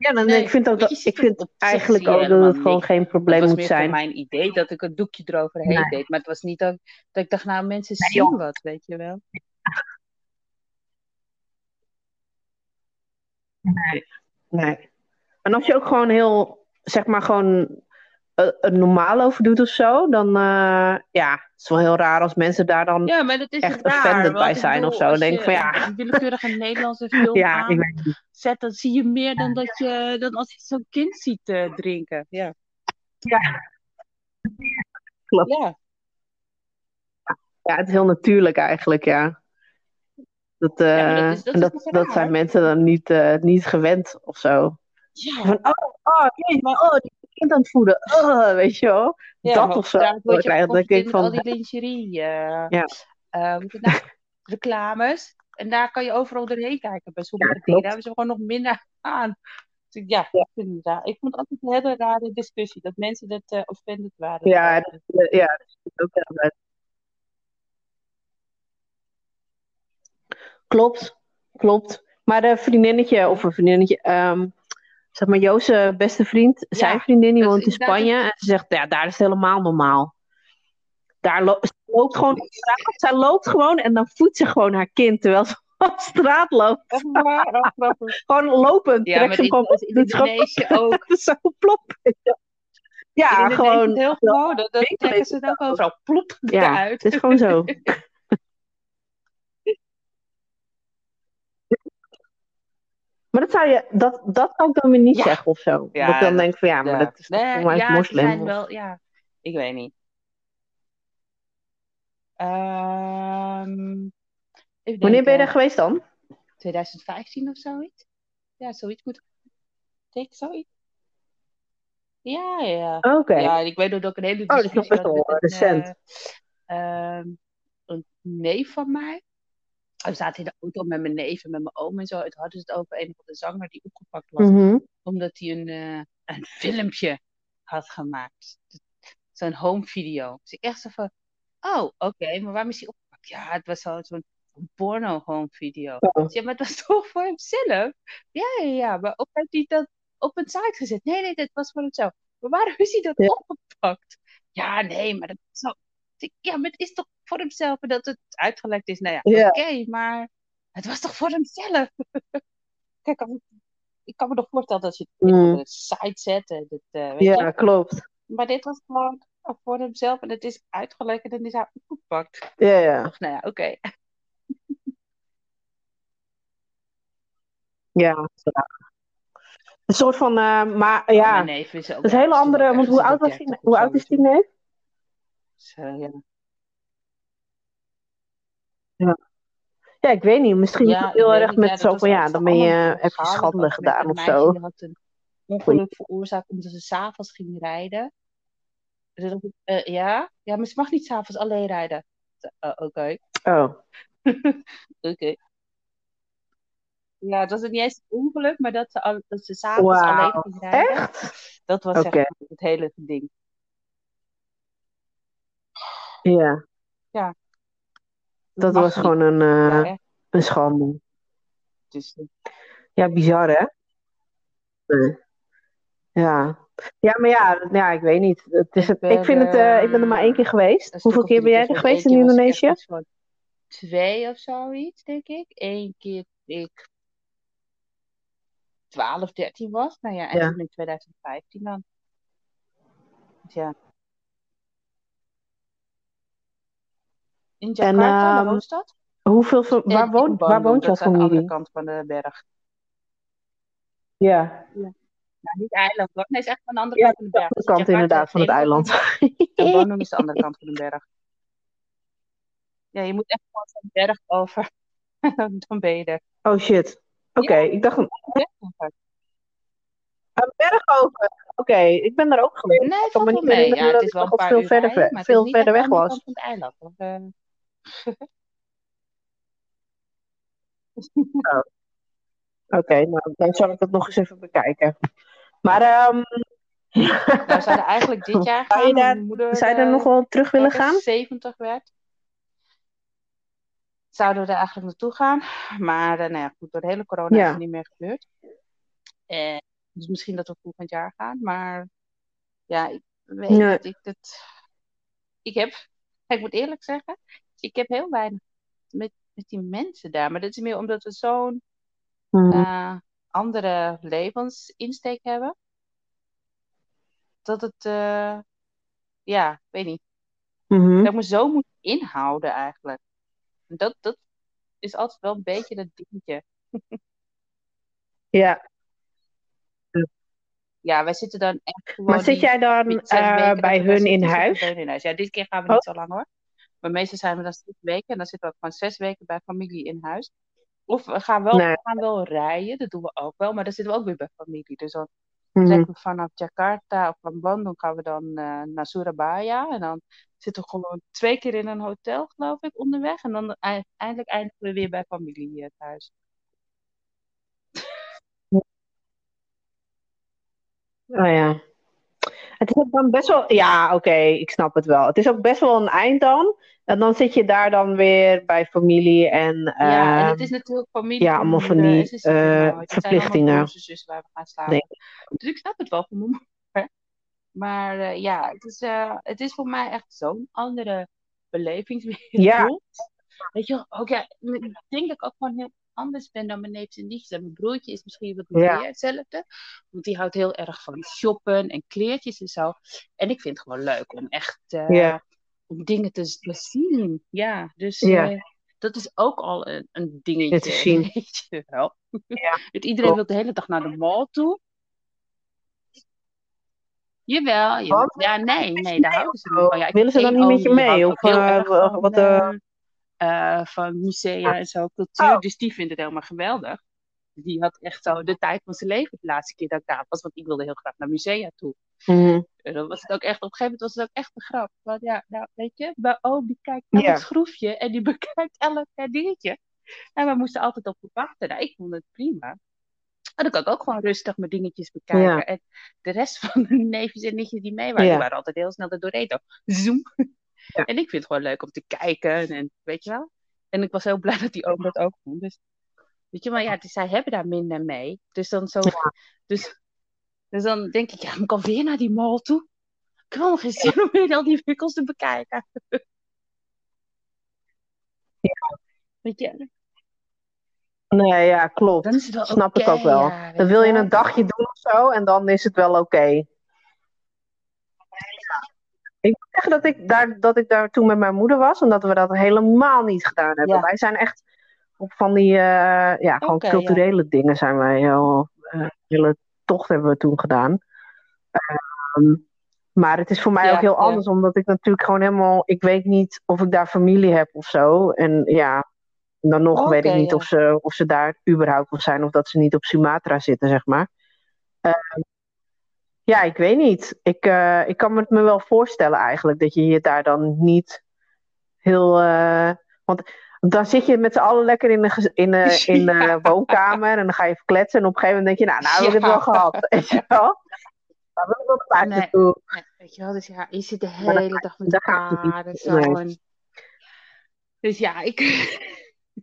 Ja, dan, Nee, ik vind dat, ik vind eigenlijk ook dat het gewoon geen probleem Het was moet zijn. voor mijn idee dat ik een doekje eroverheen Nee. deed. Maar het was niet dat, dat ik dacht, nou, mensen zien wat, weet je wel. Nee, nee. En als je ook gewoon heel, zeg maar, gewoon eh, normaal over doet of zo, dan uh, ja, het is wel heel raar als mensen daar dan Ja, maar dat is echt raar. offended bij zijn bedoel, of zo. Dan denk je van ja, een willekeurige Nederlandse film ja, aanzet, dan zie je meer dan, dat je, dan als je zo'n kind ziet eh, drinken. Ja. Ja, klopt. ja. Ja, het is heel natuurlijk eigenlijk, ja. Dat, Ja, dat is- dat is zijn mensen dan niet, niet gewend of zo. Ja, Van, oh, oh, nee, maar oh, die kind aan het voeden. Oh, weet je wel. ja, dat of zo. Dan word je denk ik van, al die lingerie. eh Ja. eh, nou? reclames. En daar kan je overal doorheen kijken. Bij sommige Ja, dingen hebben ze gewoon nog minder aan. Dus ik- ja, ik raar. Ik vond het altijd een hele rare discussie. Dat mensen dat eh offended waren. ja, dat, ja, dat is ook heel leuk. Klopt, klopt. Maar een vriendinnetje, of een vriendinnetje, ehm, zeg maar Joost's beste vriend, Ja, zijn vriendin, die woont in Spanje. En ze zegt, ja, daar is het helemaal normaal. Daar lo ze loopt gewoon op straat. Zij loopt gewoon en dan voedt ze gewoon haar kind terwijl ze op straat loopt. Echt waar? Oh, grappig. Gewoon lopend. Ja, maar ze is op. in Indonesië ook. zo plop. Ja, In gewoon. heel gewoon. Dat, trekken ze het ook overal. Plop Ja, eruit. het is gewoon zo. Maar dat zou je, dat, dat kan ik dan weer niet Ja. zeggen of zo. Ja, dat ik dan denk van ja, maar dat is Nee, voor mij ja, moslim. zijn wel, ja, ik weet niet. Ehm, Wanneer ben je daar geweest dan? 2015 of zoiets? Ja, zoiets moet. Denk zoiets. Ja, ja. Oké. Ja, ik weet nog dat ik een hele Oh, dat is nog discussie best had wel met een, recent. eh, ehm, een neef van mij. We zaten in de auto met mijn neef en met mijn oom en zo. Toen hadden ze het over een van de zanger die opgepakt was. Mhm. Omdat hij een, eh, een filmpje had gemaakt. Zo'n home video. Dus ik echt zo van, oh, oké, maar waarom is hij opgepakt? Ja, het was zo- zo'n porno home video. Oh. Ik zeg, maar het was toch voor hemzelf? Ja, ja, ja, maar of heeft hij dat op een site gezet? Nee, nee, dit was voor hemzelf. Maar waarom is hij dat Ja. opgepakt? Ja, nee, maar dat is zo... Ja, maar het is toch voor hemzelf en dat het uitgelekt is? Nou ja, Ja. oké, maar het was toch voor hemzelf? Kijk, ik kan me nog voorstellen dat je het Mm. op een site zet. En dit, eh, weet Ja, je? klopt. Maar dit was gewoon voor hemzelf en het is uitgelekt en dan is hij opgepakt. Ja, ja. Nou ja, oké. Ja. Een soort van, eh, maar ja, Mijn neef is ook dat is een hele andere, want hoe de oud was die, 30 of hoe oud is die neef? Dus, eh, ja. Ja, ik weet niet, misschien is Ja, het heel erg niet. met Ja, dat zo van, ja, dan ben je, heb je schande gedaan of zo. die had een ongeluk veroorzaakt omdat ze s'avonds ging rijden. Dus dat ik, eh, ja? ja, maar ze mag niet s'avonds alleen rijden. Eh, Oké, Oh, oké. Ja, het was niet eens een ongeluk, maar dat ze, al, dat ze s'avonds alleen wauw. ging rijden. Echt? Dat was zeg maar het hele ding. Ja, Ja, dat mag was niet. gewoon een, Ja, eh, een schande. Dus, eh, Ja, bizar hè? Nee. Ja. Ja, maar ja, ja, ik weet niet. Het is ik het, ik, vind het, eh, ik ben er maar één keer geweest. Hoeveel keer ben jij er geweest. in Indonesië? twee of zoiets, denk ik. Eén keer ik 12, 13 was. Nou ja, en Ja. toen in 2015 dan. Dus ja. In En Jakarta, de ehm, hoofdstad. hoeveel, van- En waar in woont, waar woont jouw dat is aan de andere familie? kant van de berg. Ja, Nou, niet eiland hoor. Nee, het is echt aan de andere ja kant van de de berg. andere Dus kant Jakarta inderdaad van de het eiland. van de berg. En Bandung is de andere kant van de berg. Ja, je moet echt gewoon zo'n berg over. dan ben je er. Oh shit. Oké, Ja, ik dacht een, berg over. een berg over. Oké, ik ben daar ook geweest. Nee, Ik me wel niet mee. herinneren Ja, dat het is ik wel een paar veel uur verder, rijden, ve- maar het is veel verder de weg was. kant van het eiland. Want, eh, Oh, Oké, nou dan zal ik het nog eens even bekijken. Maar ehm we zouden eigenlijk dit jaar zou je gaan, daar, omdat mijn moeder zou je daar nog eh, wel terug willen ergens gaan? 70 werd. Zouden we er eigenlijk naartoe gaan. Maar eh, nou ja, goed, door de hele corona is Ja. het niet meer gebeurd. Eh, dus misschien dat we volgend jaar gaan. Maar ja, ik weet Nee. niet. Ik, het, ik heb, ik moet eerlijk zeggen, ik heb heel weinig met, met die mensen daar. Maar dat is meer omdat we zo'n Mhm. eh, andere levensinsteek hebben. Dat het, eh, ja, ik weet niet. Mhm. Dat ik me zo moet inhouden eigenlijk. En Dat, dat is altijd wel een beetje dat dingetje. Ja, Ja, wij zitten dan echt gewoon maar zit jij dan eh, hun in huis? bij hun in huis. Ja, dit keer gaan we Oh, niet zo lang hoor. Maar meestal zijn we dan zes weken en dan zitten we ook gewoon zes weken bij familie in huis. Of we gaan wel, nee. we gaan wel rijden, dat doen we ook wel, maar dan zitten we ook weer bij familie. Dus dan trekken we vanaf Jakarta of van Bandung gaan we dan eh, naar Surabaya. En dan zitten we gewoon twee keer in een hotel, geloof ik, onderweg. En dan ei- eindelijk eindigen we weer bij familie eh, thuis. Oh ja. Het is ook dan best wel, ja, oké, ik snap het wel. Het is ook best wel een eind dan. En dan zit je daar dan weer bij familie en Ja, en het ehm, is natuurlijk familie ja, allemaal van die eh. Het zijn allemaal verplichtingen. waar we gaan slapen. Nee. Dus ik snap het wel van mijn moeder. Maar eh, ja, het is, eh, het is voor mij echt zo'n andere belevingswereld. Ja, Weet je ook ja, ik denk dat ik ook gewoon heel anders ben dan mijn neefjes en nichtjes. En mijn broertje is misschien wat ja, meer hetzelfde. Want die houdt heel erg van shoppen en kleertjes en zo. En ik vind het gewoon leuk om echt eh, ja, om dingen te, te zien. Ja, dus ja, eh, dat is ook al een, een ja, te dingetje, zien. weet je wel. Ja, iedereen wil de hele dag naar de mall toe. Jawel, Ja, nee, nee, daar houden ze niet van. Ja, Willen ze dan niet met je mee? Of eh, wat? Eh, van musea en zo, oh, cultuur. Dus die vindt het helemaal geweldig. Die had echt zo de tijd van zijn leven de laatste keer dat ik daar was. Want ik wilde heel graag naar musea toe. mhm. En dan was het ook echt, op een gegeven moment was het ook echt een grap. Want ja, nou, weet je, mijn oom die kijkt elk Ja, schroefje en die bekijkt elk eh, dingetje. En we moesten altijd op wachten. Nou, ik vond het prima. En dan kan ik ook gewoon rustig mijn dingetjes bekijken. ja, En de rest van de neefjes en nichtjes die mee waren, die waren altijd heel snel er doorheen. Zo, Zoom. Ja, En ik vind het gewoon leuk om te kijken. En weet je wel. En ik was heel blij dat die oom dat ook vond. Dus weet je, maar ja, dus zij hebben daar minder mee. Dus dan zo, dus, dus dan denk ik, ja, ik alweer naar die mall toe? Ik heb helemaal geen zin om weer al die winkels te bekijken. ja. Weet je, Nee, ja, klopt. oké, Snap ik ook wel. ja, Dan wil je een dagje doen of zo en dan is het wel oké. Ik moet zeggen dat ik daar, dat ik daar toen met mijn moeder was en dat we dat helemaal niet gedaan hebben. Ja, Wij zijn echt op van die, eh, ja, gewoon ja. culturele dingen zijn wij heel, eh, hele tocht hebben we toen gedaan. Ehm, maar het is voor mij Ja, ook heel ja. anders, omdat ik natuurlijk gewoon helemaal, ik weet niet of ik daar familie heb of zo. En ja, dan nog weet ik niet ja. of, ze, of ze daar überhaupt nog zijn of dat ze niet op Sumatra zitten, zeg maar. Ehm, ja, ik weet niet. Ik, eh, ik kan me het me wel voorstellen eigenlijk dat je je daar dan niet heel. eh, want dan zit je met z'n allen lekker in de, in de, in de Ja. woonkamer en dan ga je even kletsen en op een gegeven moment denk je, nou, nou heb ik het wel gehad. Weet je wel? Maar wil ik wel naar buiten Nee. toe. Nee, weet je wel, dus ja, je zit de dan hele dag met elkaar en zo. Nee. En... Dus ja, ik...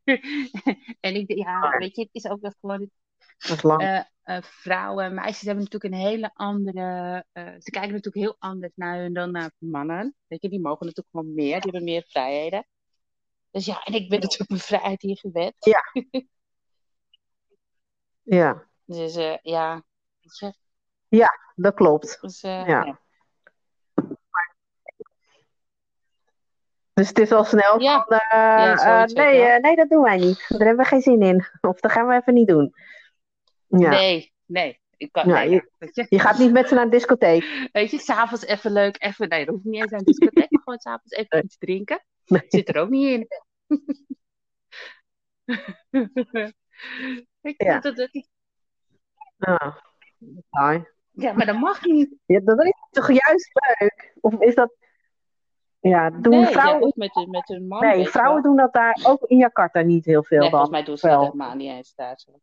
en ik, ja, weet je, het is ook wel gewoon... Dat is lang. eh, eh, vrouwen en meisjes hebben natuurlijk een hele andere... eh, ze kijken natuurlijk heel anders naar hun dan naar mannen. Weet je, die mogen natuurlijk gewoon meer, die hebben meer vrijheden. Dus ja, en ik ben natuurlijk mijn vrijheid hier gewend. Ja. ja, Dus ja, je, dat klopt. dus, Ja. Dus het is al snel Ja. van, Ja, nee, ja. nee, dat doen wij niet. Daar hebben we geen zin in. Of dat gaan we even niet doen. Ja. Nee, nee. Ik kan, nee, je- weet je. Je gaat niet met ze naar een discotheek. Weet je, s'avonds even leuk, even, nee, dat hoeft niet eens aan de discotheek, maar gewoon s'avonds even Nee. iets drinken. Nee. Zit er ook niet in. Ik Ja. dat, dat, Ja. Saai. ja, maar dat mag niet. Ja, dat is toch juist leuk? Of is dat... Ja, doen Nee, vrouwen... met, een- met een man. nee, vrouwen wel. doen dat daar ook in Jakarta niet heel veel Nee, dan. volgens mij doen ze wel. dat helemaal niet eens daar. Zo.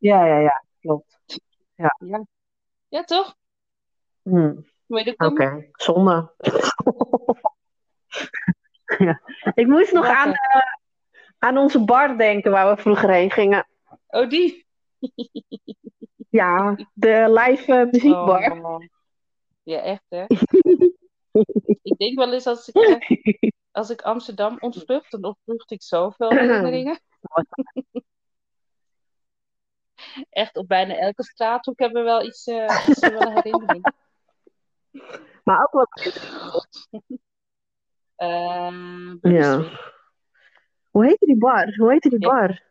Ja, ja, ja. Klopt. Ja. ja, toch? Hm, je Oké, zonde. ja. Ik moest nog aan, eh, aan onze bar denken waar we vroeger heen gingen. Oh, die? Ja, de live eh, muziekbar. Oh. Ja, echt hè? ik denk wel eens als ik, eh, als ik Amsterdam ontvlucht, dan ontvlucht ik zoveel herinneringen. Echt op bijna elke straathoek hebben we wel iets, eh is er wel een herinnering. Maar ook wel. Ehm, Ja. Hoe heette die bar? Hoe heette die bar?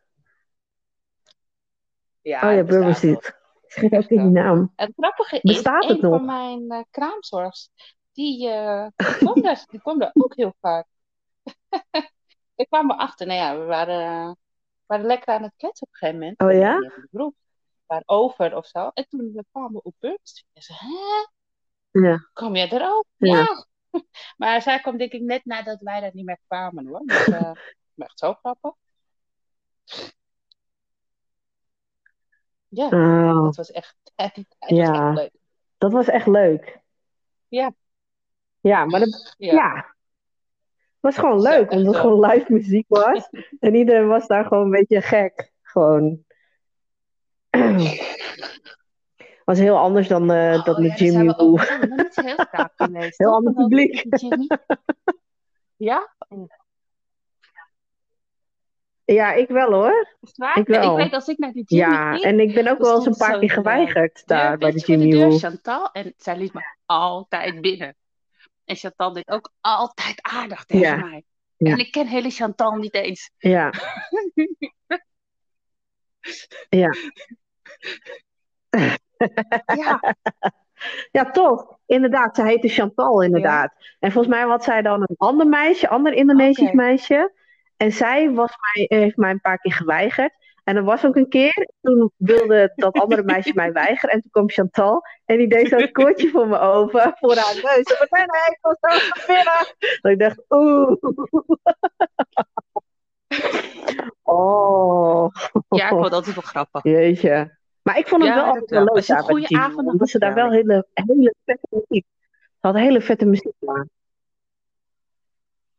ja, oh ja, Burger. Street. Ik vergeet ook niet die naam. En het grappige is, het een van mijn eh, kraamzorgs, die, eh die, kwam daar, die kwam daar ook heel vaak. ik kwam erachter, nou ja, we waren, eh, waren lekker aan het kletsen op een gegeven moment. Oh ja? In de groep. We waren over of zo. En toen we kwamen op Burger Street. En ze, hè? Ja. Kom jij er ook? Ja. Ja. maar zij kwam denk ik net nadat wij daar niet meer kwamen hoor. Dus, maar echt zo grappig. Ja, Oh, dat was echt, was Ja. echt leuk. dat was echt leuk. Ja. Ja, maar dat, Ja. ja. Het was gewoon leuk, omdat het gewoon live muziek was. En iedereen was daar gewoon een beetje gek. Gewoon. was heel anders dan, eh dan Oh, ja, zijn Jimmy Woo. nog niet heel geweest. Heel ander Van publiek. Ja? Ja, ik wel hoor. Is het waar? Ik wel. ik weet als ik naar die Jimmy Ja, ging, en ik ben ook dan wel eens een paar keer eh, geweigerd daar bij de Jimmy deur, Woo. Chantal. En zij liet me altijd binnen. En Chantal deed ook altijd aardig tegen Ja. mij. Ja. En ik ken hele Chantal niet eens. Ja. Ja. Ja, Ja, toch. Inderdaad, ze heette Chantal inderdaad. En volgens mij had zij dan een ander meisje, ander Indonesisch meisje. En zij was mij, heeft mij een paar keer geweigerd. En er was ook een keer, toen wilde dat andere meisje mij weigeren. En toen kwam Chantal en die deed zo'n koordje voor me open, voor haar neus. En nee, ik was zo binnen. Dat ik dacht, oeh. Oh, ja ik vond het altijd wel grappig. jeetje. Maar ik vond het Ja, wel dat altijd wel leuk je een goede avond had, Omdat ze daar wel hele, hele vette muziek. Ze hadden hele vette muziek daar.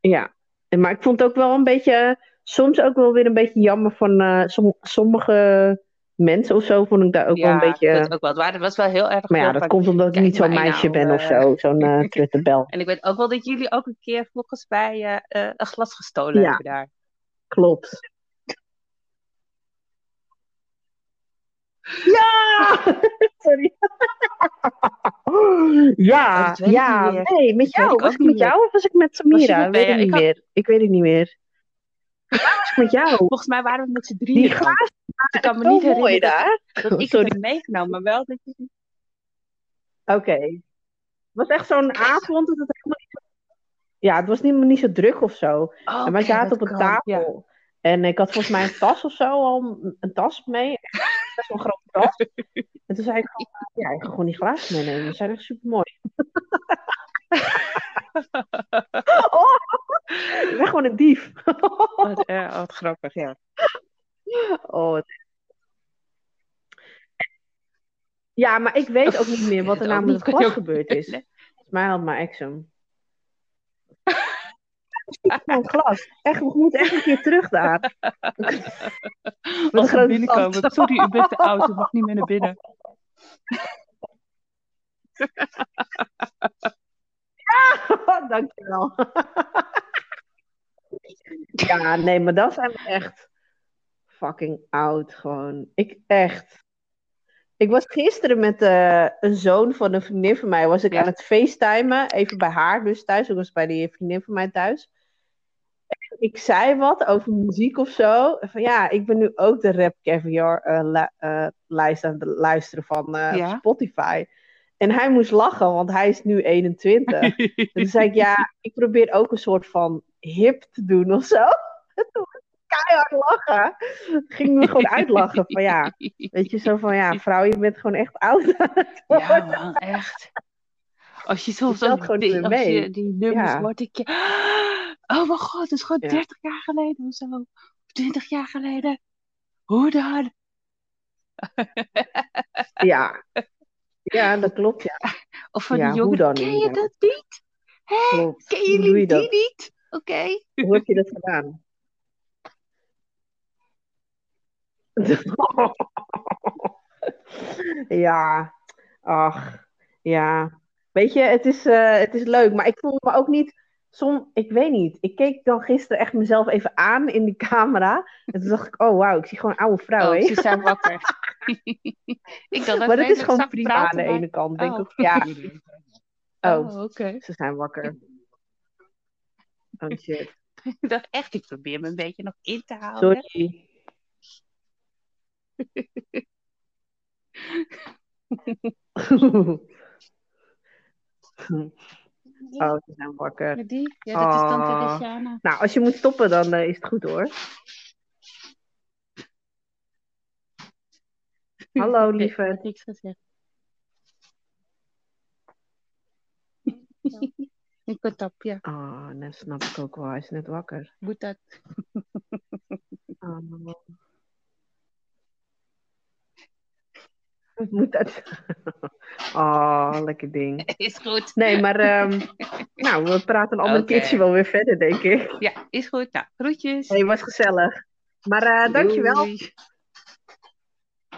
Ja, En- maar ik vond het ook wel een beetje, soms ook wel weer een beetje jammer van eh, som- sommige mensen of zo. Vond ik daar ook wel een Ja, beetje. dat ook wel. Het het was wel heel erg Maar ja, dat komt omdat ik kijk niet zo'n meisje nou, ben of eh. zo, zo'n truttebel. En ik weet ook wel dat jullie ook een keer volgens mij een glas gestolen Ja. hebben daar. Klopt. Ja! Sorry. Ja, ik ja, nee, met jou. ik Was ik met jou of was ik met Samira? met Weet ik niet Ik meer. Ik weet het niet meer. Was ik met jou? Volgens mij waren we met z'n drieën. Die glazen ik kan me niet mooi herinneren daar. dat ik Sorry. het heb meegenomen, maar wel dat je... Oké. Het was echt zo'n avond dat het helemaal niet... Ja, het was niet, niet zo druk of zo. Oh, en wij zaten dat op een kan, tafel. ja. En ik had volgens mij een tas of zo, al een, tas mee. Echt Best wel een grote tas. En toen zei ik gewoon, ja, ik ga gewoon die glazen meenemen. Die zijn echt super mooi. oh, ik ben gewoon een dief. Wat, eh, wat grappig, ja. oh, wat- Ja, maar ik weet ook niet meer wat er niet het glas gebeurd is. Volgens mij had mijn ex hem. Gewoon glas. Echt, we moeten echt een keer terug daar. Als we binnenkomen. Sorry, u bent te oud, u mag niet meer naar binnen. Dankjewel. Ja, nee, maar dan zijn we echt fucking oud gewoon. Ik echt. Ik was gisteren met eh, een zoon van een vriendin van mij, was ik Ja. aan het facetimen, even bij haar dus thuis. Ik was bij die vriendin van mij thuis. En ik zei wat over muziek of zo. Van ja, ik ben nu ook de Rap Caviar eh, eh, lijst aan het luisteren van Ja. Spotify. En hij moest lachen, want hij is nu 21. En toen zei ik, ja, ik probeer ook een soort van hip te doen of zo. Toen ik keihard lachen. Ging me gewoon uitlachen van ja, weet je, zo van ja, vrouw, je bent gewoon echt oud. Ja, man, echt. Als je soms ook gewoon die, je die nummers Ja. hoort, je... Oh mijn god, dat is gewoon Ja. 30 jaar geleden of zo. Of 20 jaar geleden. Hoe dan? Ja. Ja, dat klopt, ja. Of van Ja, ken je dat niet? Hè? Klopt. Ken je die dat? niet? Oké. Hoe heb je dat gedaan? Ja, ach, ja. Weet je, het is, eh, het is leuk, maar ik voel me ook niet. Som, ik weet niet. Ik keek dan gisteren echt mezelf even aan in die camera. En toen dacht ik, oh wauw, ik zie gewoon een oude vrouw, Oh, hè? ze zijn wakker. ik dacht, Maar dat is gewoon prima aan de maar- ene kant. Denk Oh. ik, ja, oh, Oh, oké. ze zijn wakker. Oh shit. Ik dacht echt, ik probeer me een beetje nog in te houden. Sorry. Oh, ze zijn wakker. Die? Ja, dat is tante Oh. Luciana. Nou, als je moet stoppen, dan eh, is het goed hoor. Hallo, Ik lieve. heb niks gezegd. Ik tap, ja. Oh, dat snap ik ook wel. Hij is net wakker. Moet dat. Oh. Moet dat? Oh, lekker ding. Is goed. Nee, maar ehm, nou, we praten een ander keertje wel weer verder, denk ik. Ja, is goed. Nou, groetjes. Hey, was gezellig. Maar eh dankjewel. Doei.